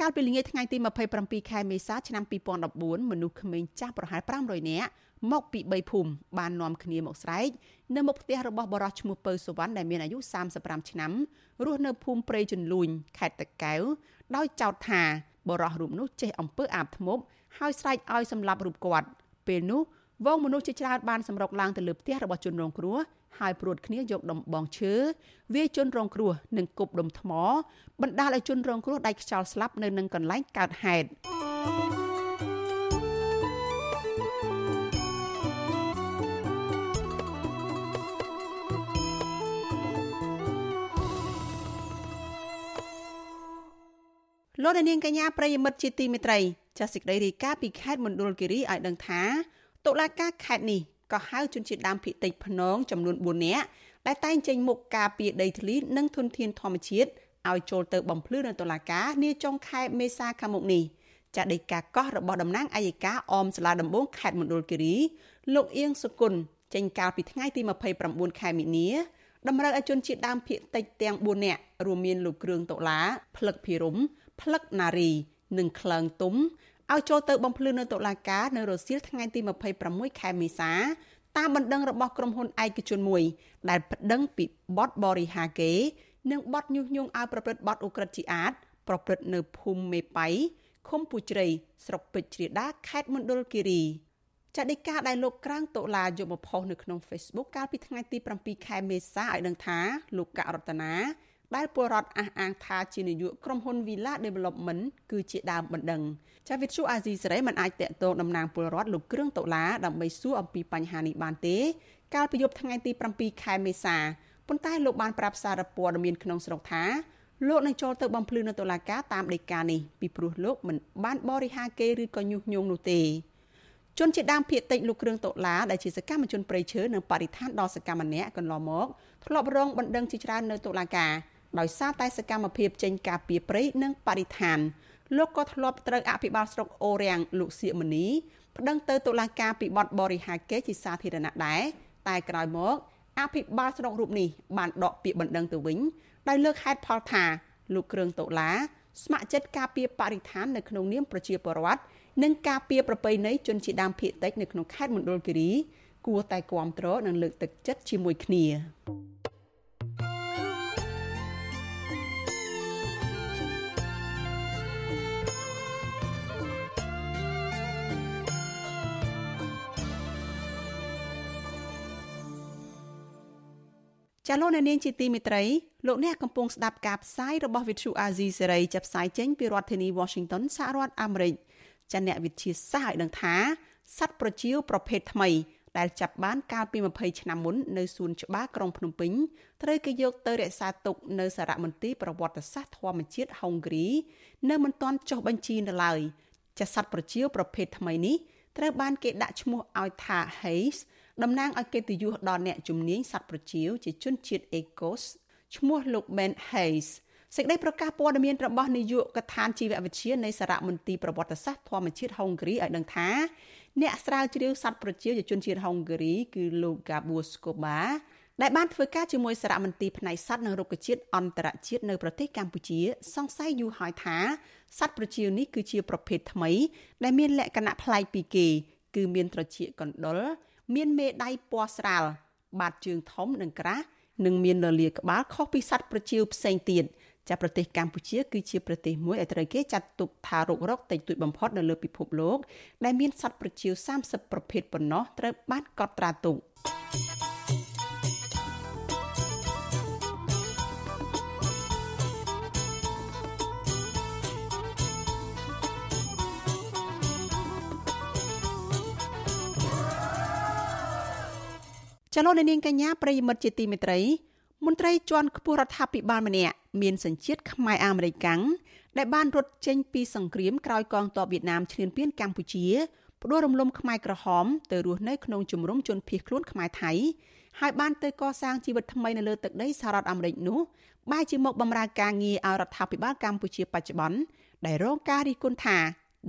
[SPEAKER 1] កាលពីល្ងាចថ្ងៃទី27ខែមេសាឆ្នាំ2014មនុស្សក្មេងចាស់ប្រហែល500នាក់ មកពី3ភូមិបាននាំគ្នាមកស្រែកនៅមុខផ្ទះរបស់បរិសឈ្មោះពៅសុវណ្ណដែលមានអាយុ35ឆ្នាំរស់នៅភូមិព្រៃជន្លួញខេត្តតាកែវដោយចោទថាបរិសរូបនោះចេះអំពើអាបធ្មប់ហើយស្រែកឲ្យសម្លាប់រូបគាត់ពេលនោះវងមនុស្សជាច្រើនបានសម្រុកឡើងទៅលើផ្ទះរបស់ជនរងគ្រោះហើយព្រួតគ្នាយកដំបងឈើវាយជនរងគ្រោះនិងគប់ដុំថ្មបណ្ដាលឲ្យជនរងគ្រោះដាច់ខ្យល់ស្លាប់នៅនឹងកន្លែងកើតហេតុ លោកនាងកញ្ញាប្រិយមិត្តជាទីមេត្រីចាសសេចក្តីរាយការណ៍ពីខេត្តមណ្ឌលគិរីឲ្យដឹងថាតុលាការខេត្តនេះក៏ហៅជនជាតិដើមភាគតិចភ្នងចំនួន4នាក់ដែលតែងចេញមុខការពីដីធ្លីនិងធនធានធម្មជាតិឲ្យចូលទៅបំភ្លឺនៅតុលាការនាចុងខែមេសាខាងមុខនេះចាដីកាកោះរបស់តំណាងអัยការអមសាលាដំបងខេត្តមណ្ឌលគិរីលោកអៀងសុគន្ធចេញកាលពីថ្ងៃទី29ខែមីនាតម្រូវឲ្យជនជាតិដើមភាគតិចទាំង4នាក់រួមមានលោកគ្រឿងតុលា ផ្លឹកភិរម ផ្លឹកណារី និងក្លើងទុំឲ្យចូលទៅបំភ្លឺនៅតុលាការនៅរសៀលថ្ងៃទី26ខែមេសាតាមបណ្ដឹងរបស់ក្រុមហ៊ុនឯកជនមួយ ដែលប្តឹងពីបទបរិហាកេ និងបទញុះញង់ឲ្យប្រព្រឹត្តបទឧក្រិដ្ឋជាអាត ប្រព្រឹត្តនៅភូមិមេបៃឃុំពូជ្រៃស្រុកពេជ្រជ្រាដាខេត្តមណ្ឌលគិរីចាដីកាដែលលោកក្រាងតុលាយកមកផុសនៅក្នុង Facebook កាលពីថ្ងៃទី7ខែមេសាឲ្យដឹងថាលោកករតនា ដែលពលរដ្ឋអះអាងថាជានាយកក្រុមហ៊ុន Villa Development គឺជាដើមបណ្ដឹងចាវិទ្យុអាស៊ីសេរីមិនអាចតាក់ទងតំណាងពលរដ្ឋលោកគ្រឿងតុលាដើម្បីសួរអំពីបញ្ហានេះបានទេ កាលពីយប់ថ្ងៃទី7ខែមេសាប៉ុន្តែលោកបានប្រាប់សារព័ត៌មានក្នុងស្រុកថាលោកនឹងចូលទៅបំភ្លឺនៅតុលាការតាមដីកានេះពីព្រោះលោកមិនបានបរិហាគេឬក៏ញុះញង់នោះទេជនជាដើមភៀតតិចលោកគ្រឿងតុលាដែលជាសកម្មជនប្រៃឈើនិងបរិស្ថានដ៏សកម្មម្នាក់កន្លងមកធ្លាប់រងបណ្ដឹងជាច្រើននៅតុលាការ ដោយសារតែសកម្មភាពចេញការពីព្រៃនិងបរិស្ថានលោកក៏ធ្លាប់ត្រូវអភិបាលស្រុកអូរាំងលោកសៀកមនីប្តឹងទៅតុលាការពីបទបរិហាកេជាសាធារណៈដែរតែក្រោយមកអភិបាលស្រុករូបនេះបានដកពាក្យបណ្ដឹងទៅវិញដោយលើកហេតុផលថាលោកគ្រឿងតុលាស្ម័គ្រចិត្តការពារបរិស្ថាននៅក្នុងនាមប្រជាពលរដ្ឋនិងការពារប្រពៃណីជនជាដើមភាគតិចនៅក្នុងខេត្តមណ្ឌលគិរីគួរតែគាំទ្រនិងលើកទឹកចិត្តជាមួយគ្នា ចាលោកអ្នកនាងជាទីមេត្រីលោកអ្នកកំពុងស្ដាប់ការផ្សាយរបស់ Vithu Azizi សេរីចាប់ផ្សាយចេញពីរដ្ឋធានី Washington សហរដ្ឋអាមេរិកចាអ្នកវិទ្យាសាស្ត្រឲ្យដឹងថាសត្វប្រចៀវប្រភេទថ្មី ដែលចាប់បានកាលពី20ឆ្នាំមុននៅសួនច្បារក្រុងភ្នំពេញត្រូវគេយកទៅរក្សាទុកនៅសារមន្ទីរប្រវត្តិសាស្ត្រធម្មជាតិហុងគ្រីនៅមិនទាន់ចុះបញ្ជីនៅឡើយចាសត្វប្រចៀវប្រភេទថ្មីនេះត្រូវបានគេដាក់ឈ្មោះឲ្យថា Hayes តំណាងឲ្យកិត្តិយសដល់អ្នកជំនាញសត្វប្រចៀវជាជនជាតិ Ecos ឈ្មោះលោក Ben Hayes សេចក្តីប្រកាសព័ត៌មានរបស់នាយកដ្ឋានជីវវិទ្យានៃសារមន្ទីរប្រវត្តិសាស្ត្រធម្មជាតិហុងគ្រីឲ្យដឹងថាអ្នកស្រាវជ្រាវសត្វប្រជាជាជនជាតិហុងគ្រីគឺលោក Gabor Skoba ដែលបានធ្វើការជាមួយសារមន្ទីរផ្នែកសត្វនិងរុក្ខជាតិអន្តរជាតិនៅប្រទេសកម្ពុជា សង្ស័យយូរហើយថាសត្វប្រជានេះគឺជាប្រភេទថ្មី ដែលមានលក្ខណៈប្លែកពីគេ គឺមានត្រចៀកកណ្ដុរ មានមេដៃពណ៌ស្រាលបាតជើងធំនិងក្រាស់និងមានលលាក្បាលខុសពីសត្វប្រជាផ្សេងទៀតចាប្រទេសកម្ពុជាគឺជាប្រទេសមួយដែលត្រូវគេចាត់ទុកថារករកតិចតួចបំផុតនៅលើពិភពលោកដែលមានសត្វប្រជា30ប្រភេទប៉ុណ្ណោះត្រូវបានកត់ត្រាទុក ចលនានាងកញ្ញាប្រិយមិត្តជាទីមេត្រីមន្ត្រីជាន់ខ្ពស់រដ្ឋាភិបាលម្នាក់មានសញ្ជាតិខ្មែរអាមេរិកាំងដែលបានរត់ចេញពីសង្គ្រាមក្រោយកងទ័ពវៀតណាមឈ្លានពានកម្ពុជាផ្ដួលរំលំខ្មែរក្រហមទៅរស់នៅក្នុងជំរំជនភៀសខ្លួនខ្មែរថៃហើយបានទៅកសាងជីវិតថ្មីនៅលើទឹកដីសហរដ្ឋអាមេរិកនោះបែរជាមកបម្រើការងារឲ្យរដ្ឋាភិបាលកម្ពុជាបច្ចុប្បន្នដែលរងការរិះគន់ថា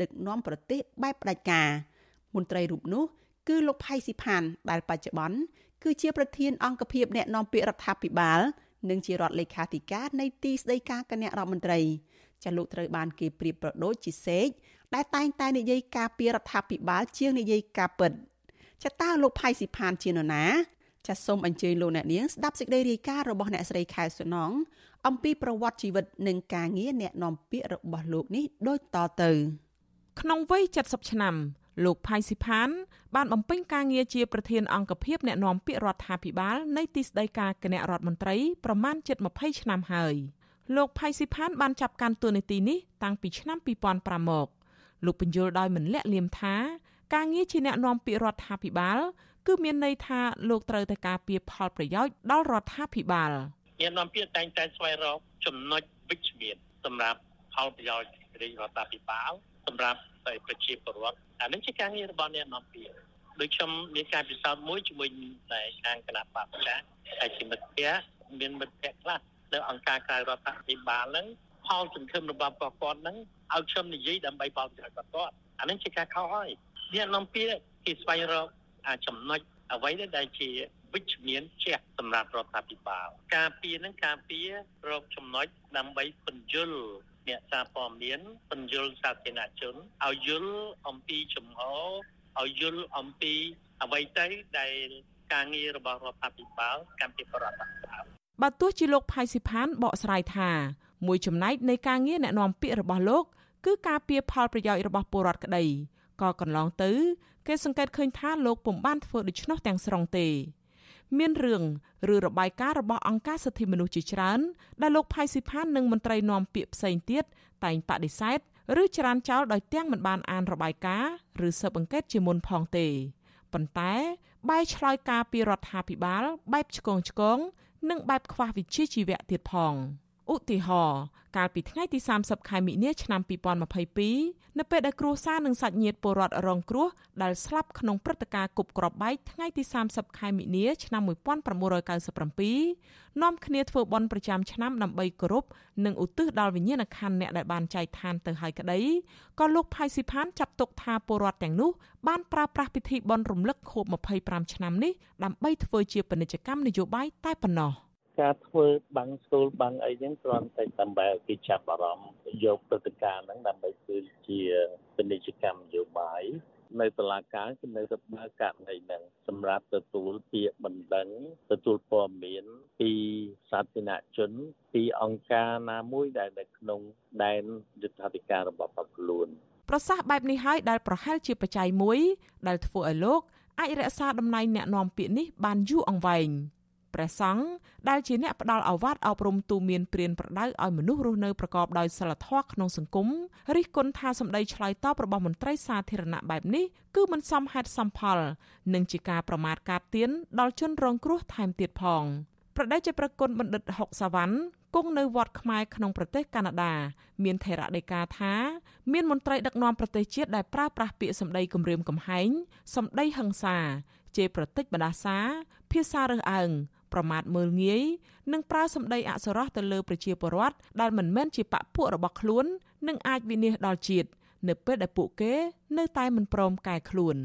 [SPEAKER 1] ដឹកនាំប្រទេសបែបផ្ដាច់ការមន្ត្រីរូបនោះគឺលោកផៃស៊ីផានដែលបច្ចុប្បន្ន គឺជាប្រធានអង្គភិបអ្នកនាំពាក្យរដ្ឋាភិបាលនិងជារដ្ឋលេខាធិការនៃទីស្តីការគណៈរដ្ឋមន្ត្រីចាលោកត្រូវបានគេប្រៀបប្រដូចជាសេកដែលតែងតែនិយាយការពីរដ្ឋាភិបាលជាងនិយាយការពិតចាតើលោកផៃស៊ីផានជានរណាចាសូមអញ្ជើញលោកអ្នកនាងស្ដាប់សេចក្តីរាយការណ៍របស់អ្នកស្រីខែសុណងអំពីប្រវត្តិជីវិតនិងការងារអ្នកនាំពាក្យរបស់លោកនេះដូចតទៅ
[SPEAKER 18] ក្នុងវ័យ70ឆ្នាំ លោកផៃស៊ីផានបានបំពេញការងារជាប្រធានអង្គភិបអ្នកណែនាំពាក្យរដ្ឋាភិបាលនៃទីស្តីការគណៈរដ្ឋមន្ត្រីប្រមាណជិត20ឆ្នាំហើយលោកផៃស៊ីផានបានចាប់កាន់តួនាទីនេះតាំងពីឆ្នាំ2005មកលោកបញ្យល់ដោយមិនលាក់លៀមថា ការងារជាអ្នកណែនាំពាក្យរដ្ឋាភិបាល គឺមានន័យថាលោកត្រូវតែការពារផលប្រយោជន៍ដល់រដ្ឋាភិបាល
[SPEAKER 19] អ្នកនាំពាក្យតែងតែស្វែងរកចំណុចវិជ្ជមានសម្រាប់ផ
[SPEAKER 20] ផលប្រយោជន៍រាជរដ្ឋាភិបាលសម្រាប់ ប្រជាពលរដ្ឋអានេះជាការងាររបស់អ្នកនាំពាក្យដូចខ្ញុំមានការពិសោធន៍មួយជាមួយតែខាងគណៈបព្វជិហើយជាមិត្តភ័ក្តិមានមិត្តភ័ក្តិខ្លះនៅអង្គការក្រៅរដ្ឋាភិបាលហ្នឹងផលសង្ឃឹមរបស់គាត់គាត់ហ្នឹងឲ្យខ្ញុំនិយាយដើម្បីផលប្រយោជន៍គាត់គាត់អានេះជាការខុសហើយអ្នកនាំពាក្យគេស្វែងរកអាចចំណុចអ្វីដែលជាវិជ្ជមានជាសម្រាប់រដ្ឋាភិបាលការពៀនឹងការពៀរកចំណុចដើម្បីពន្យល់ អ្នកសារព័ត៌មានពន្យល់សាធារណជនឲ្យយល់អំពីចំហឲ្យយល់អំពីអ្វីទៅដែលការងាររបស់រដ្ឋាភិបាលកម្ពុជារដ្ឋាភិបាល
[SPEAKER 18] បើទោះជាលោកផៃស៊ីផានបកស្រាយថាមួយចំណែកនៃការងារអ្នកនាំពាក្យរបស់លោក គឺការពៀផលប្រយោជន៍របស់ពលរដ្ឋក្តីក៏កន្លងទៅ គេសង្កេតឃើញថាលោកពុំបានធ្វើដូច្នោះទាំងស្រុងទេ មានរឿងឬរបាយការណ៍របស់អង្គការសិទ្ធិមនុស្សជាច្រើន ដែលលោកផៃស៊ីផាននិងមន្ត្រីនាំពាក្យផ្សេងទៀតតែងបដិសេធឬច្រានចោលដោយទាំងមិនបានអានរបាយការណ៍ឬស៊ើបអង្កេតជាមុនផងទេប៉ុន្តែបែរឆ្លើយការពីរដ្ឋាភិបាលបែបឆ្កងឆ្កង និងបែបខ្វះវិជ្ជាជីវៈទៀតផង ឧទាហរណ៍កាលពីថ្ងៃទី30ខែមិនិនាឆ្នាំ2022នៅពេលដែលគ្រួសារនិងសាច់ញាតិពលរដ្ឋរងគ្រោះដែលស្លាប់ក្នុងព្រឹត្តិការណ៍គប់គ្រាប់បែកថ្ងៃទី30ខែមិនិនាឆ្នាំ1997នាំគ្នាធ្វើបន់ប្រចាំឆ្នាំដើម្បីគោរពនិងឧទ្ទិសដល់វិញ្ញាណក្ខន្ធអ្នកដែលបានចែកឋានទៅហើយក្តីក៏លោកផៃស៊ីផានចាត់ទុកថាពលរដ្ឋទាំងនោះបានប្រើប្រាស់ពិធីបន់រំលឹកខួប25ឆ្នាំនេះដើម្បីធ្វើជាពាណិជ្ជកម្មនយោបាយតែប៉ុណ្ណោះ។
[SPEAKER 20] ការធ្វើបាំងស្ទូលបាំងអីហ្នឹងគ្រាន់តែដើម្បីគេចាប់អារម្មណ៍យកព្រឹត្តិការណ៍ហ្នឹងដើម្បីធ្វើជាពាណិជ្ជកម្មនយោបាយនៅតុលាការគឺនៅតែបើកករណីហ្នឹងសម្រាប់ទទួលពាក្យបណ្ដឹងទទួលព័ត៌មានពីសាធារណជន ពីអង្គការណាមួយដែលនៅក្នុងដែនយុទ្ធសាស្ត្រការរបស់បកខ្លួន
[SPEAKER 18] ប្រសាសន៍បែបនេះហើយដែលប្រហែលជាបច្ច័យមួយដែលធ្វើឲ្យលោកអាចរក្សាតំណែងអ្នកនាំពាក្យនេះបានយូរអង្វែង។ ព្រះសង្ឃដែលជាអ្នកផ្ដល់អាវ៉ាត់អប់រំទូមានព្រានប្រដៅឲ្យមនុស្សរស់នៅប្រកបដោយសិលធម៌ក្នុងសង្គមរិះគន់ថាសម្ដីឆ្លើយតបរបស់មន្ត្រីសាធារណៈបែបនេះគឺមិនសមហេតុសមផល និងជាការប្រមាថកាតទៀនដល់ជនរងគ្រោះថែមទៀតផងប្រដេជប្រគុណបណ្ឌិតហុកសាវ៉ាន់គង់នៅវត្តខ្មែរក្នុងប្រទេសកាណាដា មានថេរដីកាថាមានមន្ត្រីដឹកនាំប្រទេសជាតិដែលប្រើប្រាស់ពាក្យសម្ដីគំរាមកំហែងសម្ដីហិង្សា ជេរប្រតិចបដាសា ភាសារើសអើង ប្រមាថមើលងាយនិងប្រើសម្ដីអសុរោះទៅលើប្រជាពលរដ្ឋដែលមិនមែនជាបពពួករបស់ខ្លួននិងអាចវិនិច្ឆ័យដល់ជាតិនៅពេលដែលពួកគេនៅតែមិនព្រមកែខ្លួន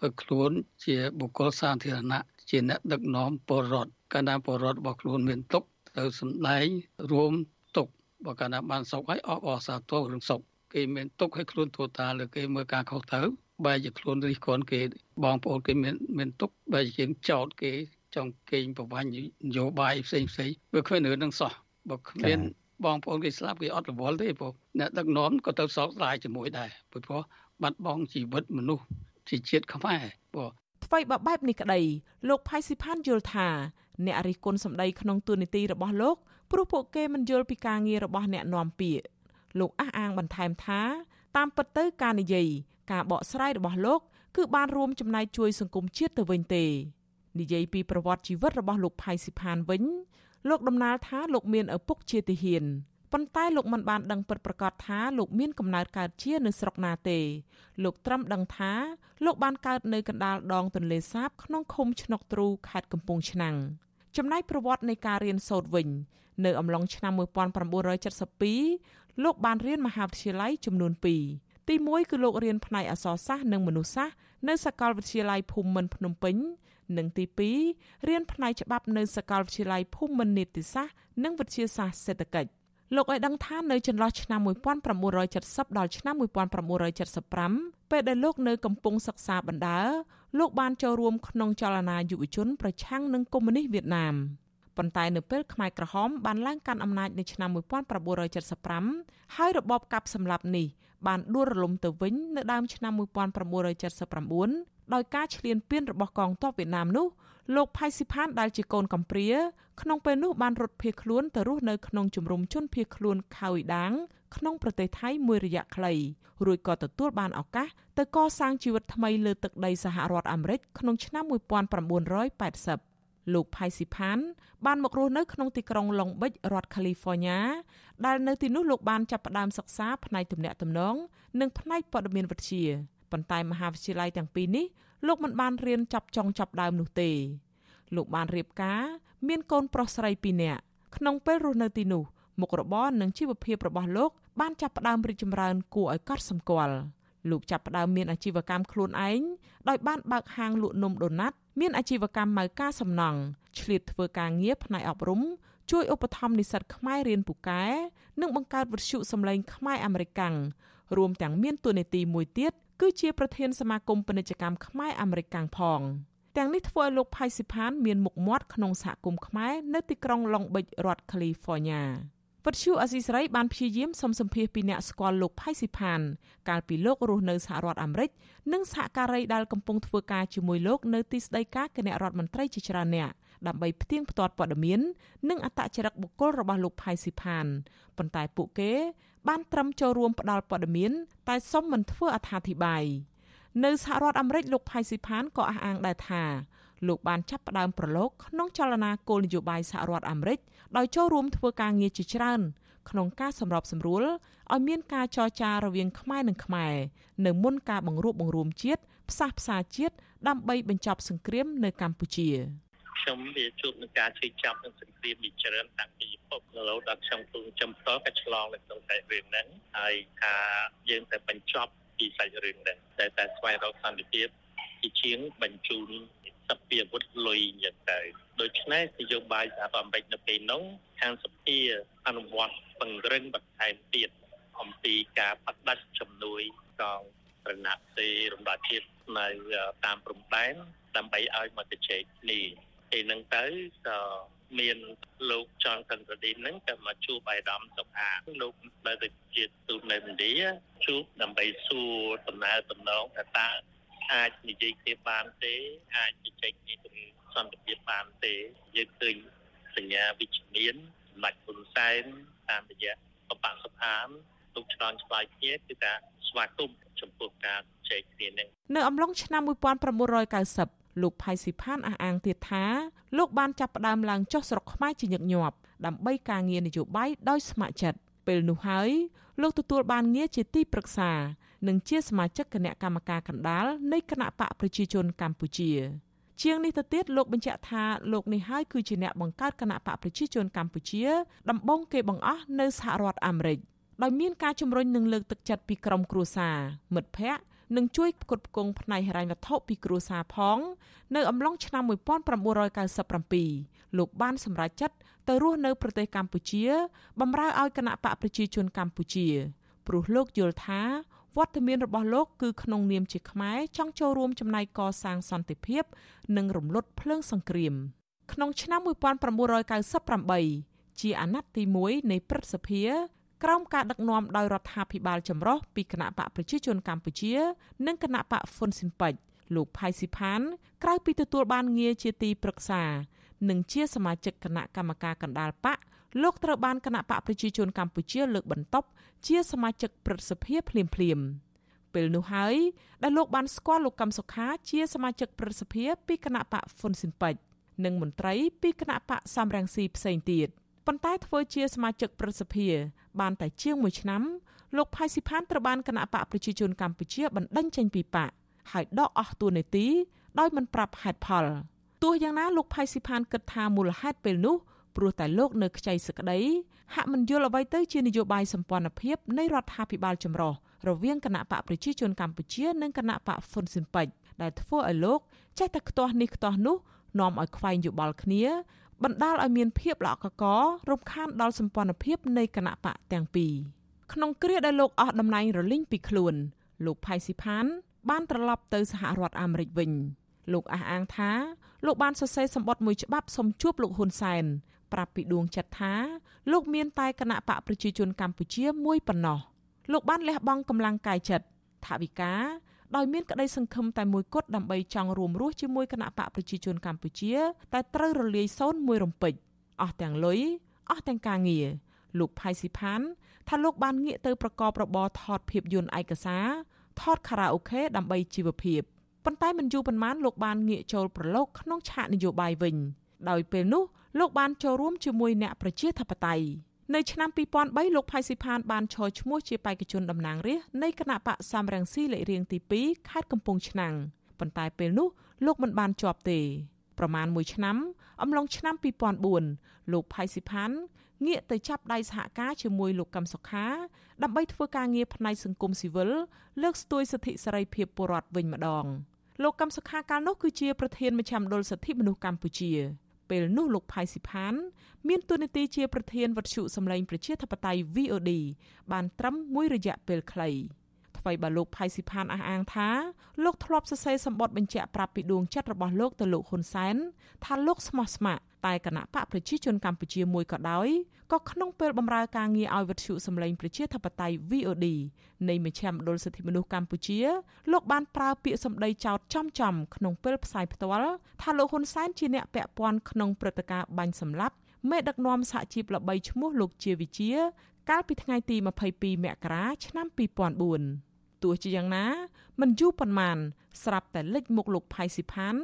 [SPEAKER 19] បើខ្លួនជាបុគ្គលសាធារណៈជាអ្នកដឹកនាំពលរដ្ឋកាលណាពលរដ្ឋរបស់ខ្លួនមានទុកទៅសម្ដែងរួមទុកបើកាលណាបានសុខហើយអបអរសាទររឿងសុខគេមានទុកឲ្យខ្លួនទូតាលើគេមើលការខុសទៅបែរជាខ្លួនរិះគន់គេបងប្អូនគេមានមានទុកបែរជាចោតគេ ចង់កេងប្រវាញ់នយោបាយផ្សេងផ្សេងវាគ្មានរឿងនឹងសោះបើគ្មានបងប្អូនគេស្លាប់គេអត់រវល់ទេព្រោះអ្នកដឹកនាំក៏ទៅសោកស្ដាយជាមួយដែរព្រោះបាត់បង់ជីវិតមនុស្សជាជាតិខ្មែរព្រោះ
[SPEAKER 18] ថ្មីបើបែបនេះក្តីលោកផៃស៊ីផានយល់ថាអ្នករិះគន់សម្ដីក្នុងទូនីតិរបស់លោកព្រោះពួកគេមិនយល់ពីការងាររបស់អ្នកនាំពាក្យលោកអះអាងបន្ថែមថាតាមពិតទៅការនិយាយការបកស្រាយរបស់លោក គឺបានរួមចំណែកជួយសង្គមជាតិទៅវិញទេ និយាយពីប្រវត្តិជីវិតរបស់លោកផៃស៊ីផានវិញលោកដំណាលថាលោកមានឪពុកជាទាហានប៉ុន្តែលោកមិនបានដឹងពិតប្រាកដថាលោកមានកំណើតកើតជានៅស្រុកណាទេ លោកត្រឹមដឹងថាលោកបានកើតនៅកណ្ដាលដងទន្លេសាបក្នុងឃុំឆ្នុកទ្រូខេត្តកំពង់ឆ្នាំងចំណែកប្រវត្តិនៃការរៀនសូត្រវិញ នៅអំឡុងឆ្នាំ1972លោកបានរៀនមហាវិទ្យាល័យចំនួន2ទី1គឺលោករៀនផ្នែកអក្សរសាស្ត្រនិងមនុស្សសាស្ត្រនៅសាកលវិទ្យាល័យភូមិន្ទភ្នំពេញ និងទី2រៀនផ្នែកច្បាប់នៅសាកលវិទ្យាល័យភូមិន្ទនីតិសាស្ត្រនិងវិទ្យាសាស្ត្រសេដ្ឋកិច្ចលោកឲ្យដឹងថានៅចន្លោះឆ្នាំ1970ដល់ឆ្នាំ1975ពេលដែលលោកនៅកំពុងសិក្សាបណ្ដើលោកបានចូលរួមក្នុងចលនាយុវជនប្រឆាំងនឹងកុម្មុយនីសវៀតណាមប៉ុន្តែនៅពេលខ្មែរក្រហមបានឡើងកាន់អំណាចនៅឆ្នាំ1975ហើយរបបកាប់សម្លាប់នេះបានដួលរលំទៅវិញនៅដើមឆ្នាំ1979 ដោយការឈ្លានពានរបស់កងទ័ពវៀតណាមនោះលោកផៃស៊ីផានដែលជាកូនកំព្រាក្នុងពេលនោះបានរត់ភៀសខ្លួនទៅរស់នៅក្នុងជំរំជនភៀសខ្លួនខៅដាងក្នុងប្រទេសថៃមួយរយៈខ្លីរួចក៏ទទួលបានឱកាសទៅកសាងជីវិតថ្មីលើទឹកដីសហរដ្ឋអាមេរិកក្នុងឆ្នាំ1980លោកផៃស៊ីផានបានមករស់នៅក្នុងទីក្រុងឡុងបិចរដ្ឋ California ដែលនៅទីនោះលោកបានចាប់ផ្ដើមសិក្សាផ្នែកទំនាក់ទំនង និងផ្នែកព័ត៌មានវិទ្យា ប៉ុន្តែមហាវិទ្យាល័យទាំងពីរនេះលោកមិនបានរៀនចាប់ចុងចាប់ដើមនោះទេ លោកបានរៀបការ មានកូនប្រុសស្រី2នាក់ក្នុងពេលរស់នៅទីនោះមុខរបរនិងជីវភាពរបស់លោកបានចាប់ផ្ដើមរីកចម្រើនគួរឲ្យកត់សម្គាល់លោកចាប់ផ្ដើមមានអាជីវកម្មខ្លួនឯងដោយបានបើកហាងលក់នំដូណាត់មានអាជីវកម្មម៉ៅការសំណង់ឆ្លៀតធ្វើការងារផ្នែកអប់រំជួយឧបត្ថម្ភនិស្សិតខ្មែររៀនពូកែនិងបង្កើតវិទ្យុសម្លេងខ្មែរអាមេរិកាំងរួមទាំងមានតួនាទីមួយទៀត គឺជាប្រធានសមាគមពាណិជ្ជកម្មខ្មែរអាមេរិកាំងផងទាំងនេះធ្វើឲ្យលោកផៃស៊ីផានមានមុខមាត់ក្នុងសហគមន៍ខ្មែរនៅទីក្រុង Long Beach រដ្ឋ California វត្តឈូអសីស្រីបានព្យាយាមសុំសម្ភាសពីអ្នកស្គាល់លោកផៃស៊ីផាន កាលពីលោករស់នៅសហរដ្ឋអាមេរិកនិងសហការីដែលកំពុងធ្វើការជាមួយលោកនៅទីស្តីការគណៈរដ្ឋមន្ត្រីជាច្រើនអ្នក ដើម្បីផ្ទៀងផ្ទាត់ព័ត៌មាន និងអត្តចរិតបុគ្គលរបស់លោកផៃស៊ីផានប៉ុន្តែពួកគេ បានត្រឹមចូលរួមផ្ដល់ព័ត៌មាន តែសុំមិនធ្វើអត្ថាធិប្បាយនៅសហរដ្ឋអាមេរិកលោកផៃស៊ីផានក៏អះអាងដែរថាលោកបានចាប់ផ្ដើមប្រឡូកក្នុងចលនាគោលនយោបាយសហរដ្ឋអាមេរិកដោយចូលរួមធ្វើការងារជាច្រើន ក្នុងការសម្របសម្រួលឲ្យមានការចរចារវាងខ្មែរនិងខ្មែរនៅមុនការបង្រួបបង្រួមជាតិផ្សះផ្សាជាតិដើម្បីបញ្ចប់សង្គ្រាមនៅកម្ពុជា
[SPEAKER 20] ខ្ញុំវាជួបនឹងការជឿចាប់នឹងសង្គ្រាមជាច្រើនតាំងពីពុករហូតដល់ខ្ញុំទូចំផ្ទាល់ក៏ឆ្លងនៅក្នុងតែរឿងហ្នឹងហើយថាយើងតែបញ្ចប់ពីសាច់រឿងហ្នឹងតែតែស្វែងរកសន្តិភាពជាជាងបញ្ជូនសព្វាវុធលុយយ៉ាងទៅដូច្នេះនយោបាយសហរដ្ឋអាមេរិកនៅពេលនោះខាងសភាអនុវត្តពង្រឹងបន្ថែមទៀតអំពីការបដិសេធជំនួយកងរណសេរីរំដោះជាតិនៅតាមព្រំដែនដើម្បីឲ្យមកជជែកគ្នា ពេលហ្នឹងទៅក៏មានលោកចនកន្ទ្រឌីនហ្នឹងក៏មកជួបអាយដាមសុខាលោកដែលទៅជាទូតនៅឥណ្ឌាជួបដើម្បីសួរដំណើរដំណងថាតើអាចនិយាយគ្នាបានទេអាចជជែកគ្នាទៅសន្តិភាពបានទេយើងឃើញសញ្ញាវិជ្ជមានសម្ដេចហ៊ុនសែនតាមរយៈបបសភានលោកឆ្លងឆ្លើយគ្នាគឺថាស្វាគមន៍ចំពោះការជែកគ្នានេះ
[SPEAKER 18] នៅអំឡុងឆ្នាំ1990 លោកផៃស៊ីផានអះអាងទៀតថាលោកបានចាប់ផ្ដើមឡើងចុះស្រុកខ្មែរជាញឹកញាប់ដើម្បីការងារនយោបាយដោយស្ម័គ្រចិត្តពេលនោះហើយលោកទទួលបានងារជាទីប្រឹក្សា និងជាសមាជិកគណៈកម្មការកណ្ដាលនៃគណៈបកប្រជាជនកម្ពុជា ជាងនេះទៅទៀតលោកបញ្ជាក់ថាលោកនេះហើយគឺជាអ្នកបង្កើតគណៈបកប្រជាជនកម្ពុជា ដំបូងគេបង្អស់នៅសហរដ្ឋអាមេរិកដោយមានការជំរុញនិងលើកទឹកចិត្តពីក្រុមគ្រួសារមិត្តភ័ក្តិ និងជួយផ្គត់ផ្គង់ផ្នែកហិរញ្ញវត្ថុពីគ្រួសារផង នៅអំឡុងឆ្នាំ1997លោកបានសម្រេចចិត្តទៅរស់នៅប្រទេសកម្ពុជាបម្រើឲ្យគណៈបកប្រជាជនកម្ពុជាព្រោះលោកយល់ថាវត្តមានរបស់លោកគឺក្នុងនាមជាខ្មែរចង់ចូលរួមចំណែកកសាងសន្តិភាព និងរំលត់ភ្លើងសង្គ្រាម ក្នុងឆ្នាំ1998ជាអាណត្តិទី1នៃព្រឹទ្ធសភា ក្រោមការដឹកនាំដោយរដ្ឋាភិបាលចម្រុះពីគណៈបកប្រជាជនកម្ពុជា និងគណៈបកហ៊ុនស៊ិនប៉ិចលោកផៃស៊ីផានក្រៅពីទទួលបានងារជាទីប្រឹក្សា និងជាសមាជិកគណៈកម្មការកណ្ដាលបកលោកត្រូវបានគណៈបកប្រជាជនកម្ពុជាលើកបន្ទប់ជាសមាជិកព្រឹទ្ធសភាភ្លាមភ្លាមពេលនោះហើយដែលលោកបានស្គាល់លោកកឹមសុខាជាសមាជិកព្រឹទ្ធសភាពីគណៈបកហ៊ុនស៊ិនប៉ិចនិងមន្ត្រីពីគណៈបកសំរងស៊ីផ្សេងទៀត ប៉ុន្តែធ្វើជាសមាជិកព្រឹទ្ធសភាបានតែជាង1ឆ្នាំលោកផៃស៊ីផានត្រូវបានគណៈបកប្រជាជនកម្ពុជាបណ្តេញចេញពីបកហើយដកអស់តួនាទីដោយមិនប្រាប់ហេតុផលទោះយ៉ាងណាលោកផៃស៊ីផានគិតថាមូលហេតុពេលនោះព្រោះតែលោកនៅខ្ចីសក្តីហាក់មិនយល់អ្វីទៅជានយោបាយសម្ព័ន្ធភាពនៃរដ្ឋាភិបាលចម្រុះរវាងគណៈបកប្រជាជនកម្ពុជានិងគណៈបកហ៊ុនស៊ិនប៉ិចដែលធ្វើឲ្យលោកចេះតែខ្ទាស់នេះខ្ទាស់នោះនាំឲ្យខ្វែងយោបល់គ្នា បណ្ដាលឲ្យមានភាពល្អកករំខានដល់សម្ព័ន្ធភាពនៃគណៈបកទាំងពីរក្នុងគ្រាដែលលោកអស់តំណែងរលីងពីខ្លួន លោកផៃស៊ីផាន បានត្រឡប់ទៅសហរដ្ឋអាមេរិកវិញ លោកអះអាងថាលោកបានសរសេរសម្បត្តិមួយច្បាប់សុំជួបលោកហ៊ុនសែនប្រាប់ពីដួងចិត្តថាលោកមានតែគណៈបកប្រជាជនកម្ពុជាមួយប៉ុណ្ណោះលោកបានលះបង់កម្លាំងកាយចិត្តថាវិការ ដោយមានក្តីសង្ឃឹមតែមួយគត់ដើម្បីចង់រួមរស់ជាមួយគណៈបកប្រជាជនកម្ពុជា តែត្រូវរលាយសូន្យមួយរំពេចអស់ទាំងលុយអស់ទាំងការងារលោកផៃស៊ីផានថាលោកបានងាកទៅប្រកបរបរថតភាពយន្តឯកសារថតខារ៉ាអូខេដើម្បីជីវភាពប៉ុន្តែមិនយូរប៉ុន្មានលោកបានងាកចូលប្រឡូកក្នុងឆាកនយោបាយវិញ ដោយពេលនោះលោកបានចូលរួមជាមួយអ្នកប្រជាធិបតេយ្យ នៅឆ្នាំ2003លោកផៃស៊ីផានបានឈរឈ្មោះជាបេក្ខជនតំណាងរាស្ត្រនៃគណៈបកសំរងស៊ីលេខរៀងទី2ខេត្តកំពង់ឆ្នាំងប៉ុន្តែពេលនោះលោកមិនបានជាប់ទេប្រមាណ1ឆ្នាំអំឡុងឆ្នាំ2004លោកផៃស៊ីផានងាកទៅចាប់ដៃសហការជាមួយលោកកឹមសុខាដើម្បីធ្វើការងារផ្នែកសង្គមស៊ីវិលលើកស្ទួយសិទ្ធិសេរីភាពពលរដ្ឋវិញម្ដងលោកកឹមសុខាកាលនោះគឺជាប្រធានមជ្ឈមណ្ឌលសិទ្ធិមនុស្សកម្ពុជា ពេលនោះលោកផៃស៊ីផាន មានតួនាទីជាប្រធានវត្ថុសម្លេងប្រជាធិបតេយ្យ VOD បានត្រឹមមួយរយៈពេលខ្លី ថ្មីបើលោកផៃស៊ីផានអះអាងថាលោកធ្លាប់សរសេរសម្បត្តិបញ្ជាក់ប្រាប់ពីដួងចិត្តរបស់លោកទៅលោកហ៊ុនសែនថាលោកស្មោះស្ម័គ្រតែគណៈបកប្រជាជនកម្ពុជាមួយក៏ដោយក៏ក្នុងពេលបម្រើការងារឲ្យវិទ្យុសម្លេងប្រជាធិបតេយ្យ VOD នៃមជ្ឈមណ្ឌលសិទ្ធិមនុស្សកម្ពុជាលោកបានប្រើពាក្យសម្ដីចោទចំចំក្នុងពេលផ្សាយផ្ទាល់ថាលោកហ៊ុនសែនជាអ្នកពាក់ព័ន្ធក្នុងព្រឹត្តិការណ៍បាញ់សម្លាប់មេដឹកនាំសហជីពល្បីឈ្មោះលោកជាវិជា កាលពីថ្ងៃទី22មករាឆ្នាំ2004 ទោះជាយ៉ាងណា មិនយូរប៉ុន្មានស្រាប់តែលេចមុខលោកផៃស៊ីផាន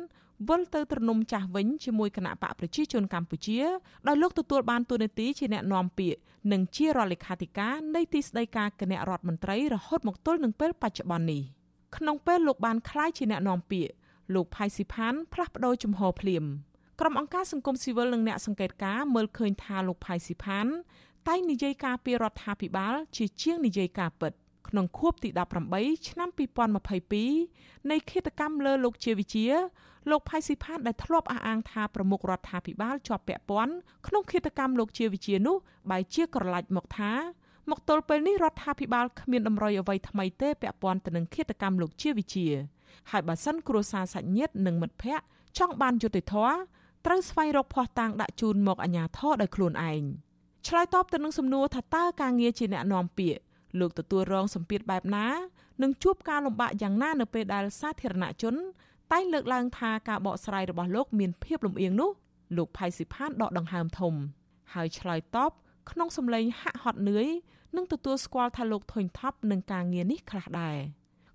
[SPEAKER 18] វិលទៅទ្រនំចាស់វិញជាមួយគណៈបកប្រជាជនកម្ពុជាដោយលោកទទួលបានតួនាទីជាអ្នកនាំពាក្យនិងជារដ្ឋលេខាធិការនៃទីស្តីការគណៈរដ្ឋមន្ត្រីរហូតមកទល់នឹងពេលបច្ចុប្បន្ននេះក្នុងពេលលោកបានក្លាយជាអ្នកនាំពាក្យលោកផៃស៊ីផានផ្លាស់ប្ដូរជំហរភ្លាមក្រុមអង្គការសង្គមស៊ីវិលនិងអ្នកសង្កេតការមើលឃើញថាលោកផៃស៊ីផានតែងនិយាយការពីរដ្ឋាភិបាលជាជាងនិយាយការពិត ក្នុងខួបទី18ឆ្នាំ2022នៃគិតកម្មលើលោកជាវិជាលោកផៃស៊ីផានដែលធ្លាប់អះអាងថាប្រមុខរដ្ឋាភិបាលជាប់ពាក់ព័ន្ធក្នុងគិតកម្មលោកជាវិជានោះបែជាក្រឡាច់មកថាមកទល់ពេលនេះរដ្ឋាភិបាលគ្មានតម្រុយអ្វីថ្មីទេពាក់ព័ន្ធទៅនឹងគិតកម្មលោកជាវិជាហើយបើសិនគ្រួសារសាច់ញាតិនិងមិត្តភ័ក្តិចង់បានយុត្តិធម៌ត្រូវស្វែងរកភ័ស្តុតាងដាក់ជូនមកអាជ្ញាធរដោយខ្លួនឯងឆ្លើយតបទៅនឹងសំណួរថាតើការងារជាអ្នកនាំពាក្យ លោកទទួលរងសម្ពាធបែបណានិងជួបការលំបាកយ៉ាងណានៅពេលដែលសាធារណជន តែងលើកឡើងថាការបកស្រាយរបស់លោកមានភាពលំអៀងនោះលោកផៃស៊ីផានដកដង្ហើមធំ ហើយឆ្លើយតបក្នុងសម្លេងហាក់ហត់នឿយនិងទទួលស្គាល់ថាលោកធុញថប់នឹងការងារនេះខ្លះដែរ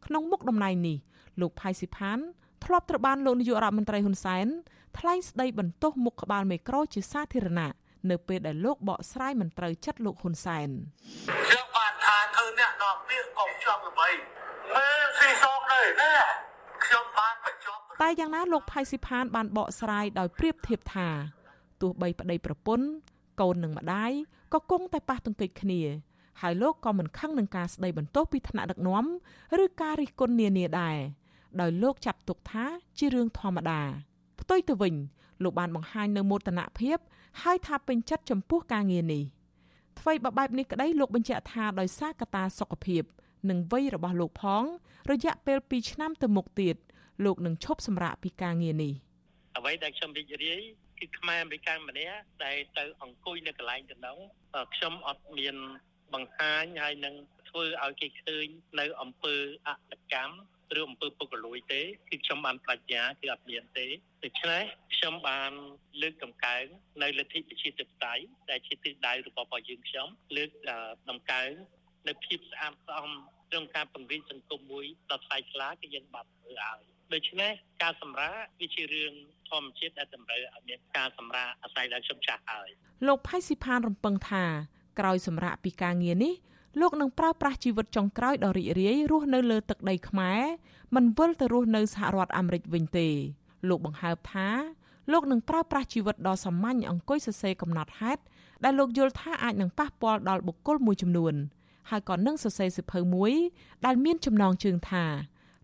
[SPEAKER 18] ក្នុងមុខតំណែងនេះលោកផៃស៊ីផានធ្លាប់ត្រូវបានលោកនាយករដ្ឋមន្ត្រីហ៊ុនសែនថ្លែងស្ដីបន្ទោសមុខក្បាលមេក្រូជាសាធារណៈនៅពេលដែលលោកបកស្រាយមិនត្រូវចិត្តលោកហ៊ុនសែន
[SPEAKER 8] ខ្ញុំបានថា ធ្វើអ្នកនាំពាក្យកុំជាប់ល្បីមើលស៊ីសោកទៅណាខ្ញុំបានបញ្ចប់
[SPEAKER 18] តែយ៉ាងណាលោកផៃស៊ីផាន បានបកស្រាយដោយប្រៀបធៀបថាទោះបីប្តីប្រពន្ធកូននិងម្ដាយក៏គង់តែប៉ះទង្គិចគ្នាហើយលោកក៏មិនខឹងនឹងការស្ដីបន្ទោសពីថ្នាក់ដឹកនាំឬការរិះគន់នានាដែរដោយលោកចាត់ទុកថាជារឿងធម្មតាផ្ទុយទៅវិញលោកបានបង្ហាញនៅមោទនភាពហើយថាពេញចិត្តចំពោះការងារនេះ អ្វីបើបែបនេះក្តីលោកបញ្ជាក់ថាដោយសារកត្តាសុខភាព និងវ័យរបស់លោកផង រយៈពេល2ឆ្នាំទៅមុខទៀតលោកនឹងឈប់សម្រាកពីការងារនេះ
[SPEAKER 20] អ្វីដែលខ្ញុំរីករាយគឺខ្មែរអមេរិកម្នាក់ដែលទៅអង្គុយនៅកន្លែងទៅនោះខ្ញុំអត់មានបង្ហាញហើយនឹងធ្វើឲ្យគេឃើញនៅអង្គើអតកម្ម ឬអំពើពុករលួយទេគឺខ្ញុំបានប្រាជ្ញាគឺអត់មានទេដូច្នេះខ្ញុំបានលើកតម្កើងនៅលទ្ធិប្រជាធិបតេយ្យដែលជាទិសដៅរបស់យើងខ្ញុំលើកតម្កើងនៅភាពស្អាតស្អំក្នុងការពង្រីកសង្គមមួយដល់ថ្លៃថ្លាគឺយើងបានធ្វើឲ្យដូច្នេះការសម្រាវាជារឿងធម្មជាតិដែលតម្រូវឲ្យមានការសម្រាអាស្រ័យដល់ខ្ញុំចាស់ហើយ
[SPEAKER 18] លោកផៃស៊ីផានរំពឹងថាក្រោយសម្រាប់ពីការងារនេះ លោកនឹងប្រើប្រាស់ជីវិតចុងក្រោយដ៏រីករាយរស់នៅលើទឹកដីខ្មែរមិនវិលទៅរស់នៅសហរដ្ឋអាមេរិកវិញទេ លោកបង្ហើបថាលោកនឹងប្រើប្រាស់ជីវិតដ៏សាមញ្ញអង្គុយសរសេរកំណត់ហេតុដែលលោកយល់ថាអាចនឹងប៉ះពាល់ដល់បុគ្គលមួយចំនួនហើយក៏នឹងសរសេរសិភៅមួយ ដែលមានចំណងជើងថា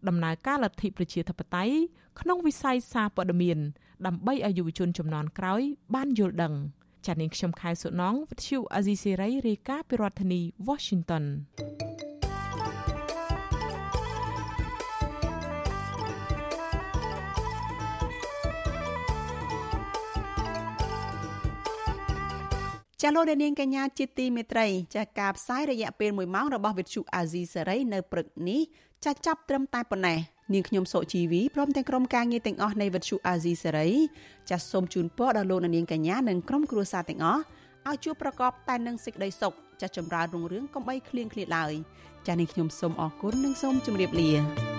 [SPEAKER 18] ដំណើរការលទ្ធិប្រជាធិបតេយ្យក្នុងវិស័យសារព័ត៌មាន ដើម្បីឲ្យយុវជនចំនួនក្រោយបានយល់ដឹង។ ចានាងខ្ញុំខែសុណងវិទ្យុអាស៊ីសេរីរាយការណ៍ពីរដ្ឋធានី Washington
[SPEAKER 1] ចាលោកនាងកញ្ញាជាទីមេត្រីចាការផ្សាយរយៈពេល1ម៉ោងរបស់វិទ្យុអាស៊ីសេរីនៅព្រឹកនេះចាចាប់ត្រឹមតែប៉ុណ្ណេះនាងខ្ញុំសុជីវីព្រមទាំងក្រុមការងារទាំងអស់នៃវិទ្យុអាស៊ីសេរីចាសសូមជូនពរដល់លោកនាងកញ្ញានិងក្រុមគ្រួសារទាំងអស់ឲ្យជួបប្រកបតែនឹងសេចក្តីសុខចាសចម្រើនរុងរឿងកុំបីឃ្លៀងឃ្លាតឡើយចាសនាងខ្ញុំសូមអរគុណនិងសូមជម្រាបលា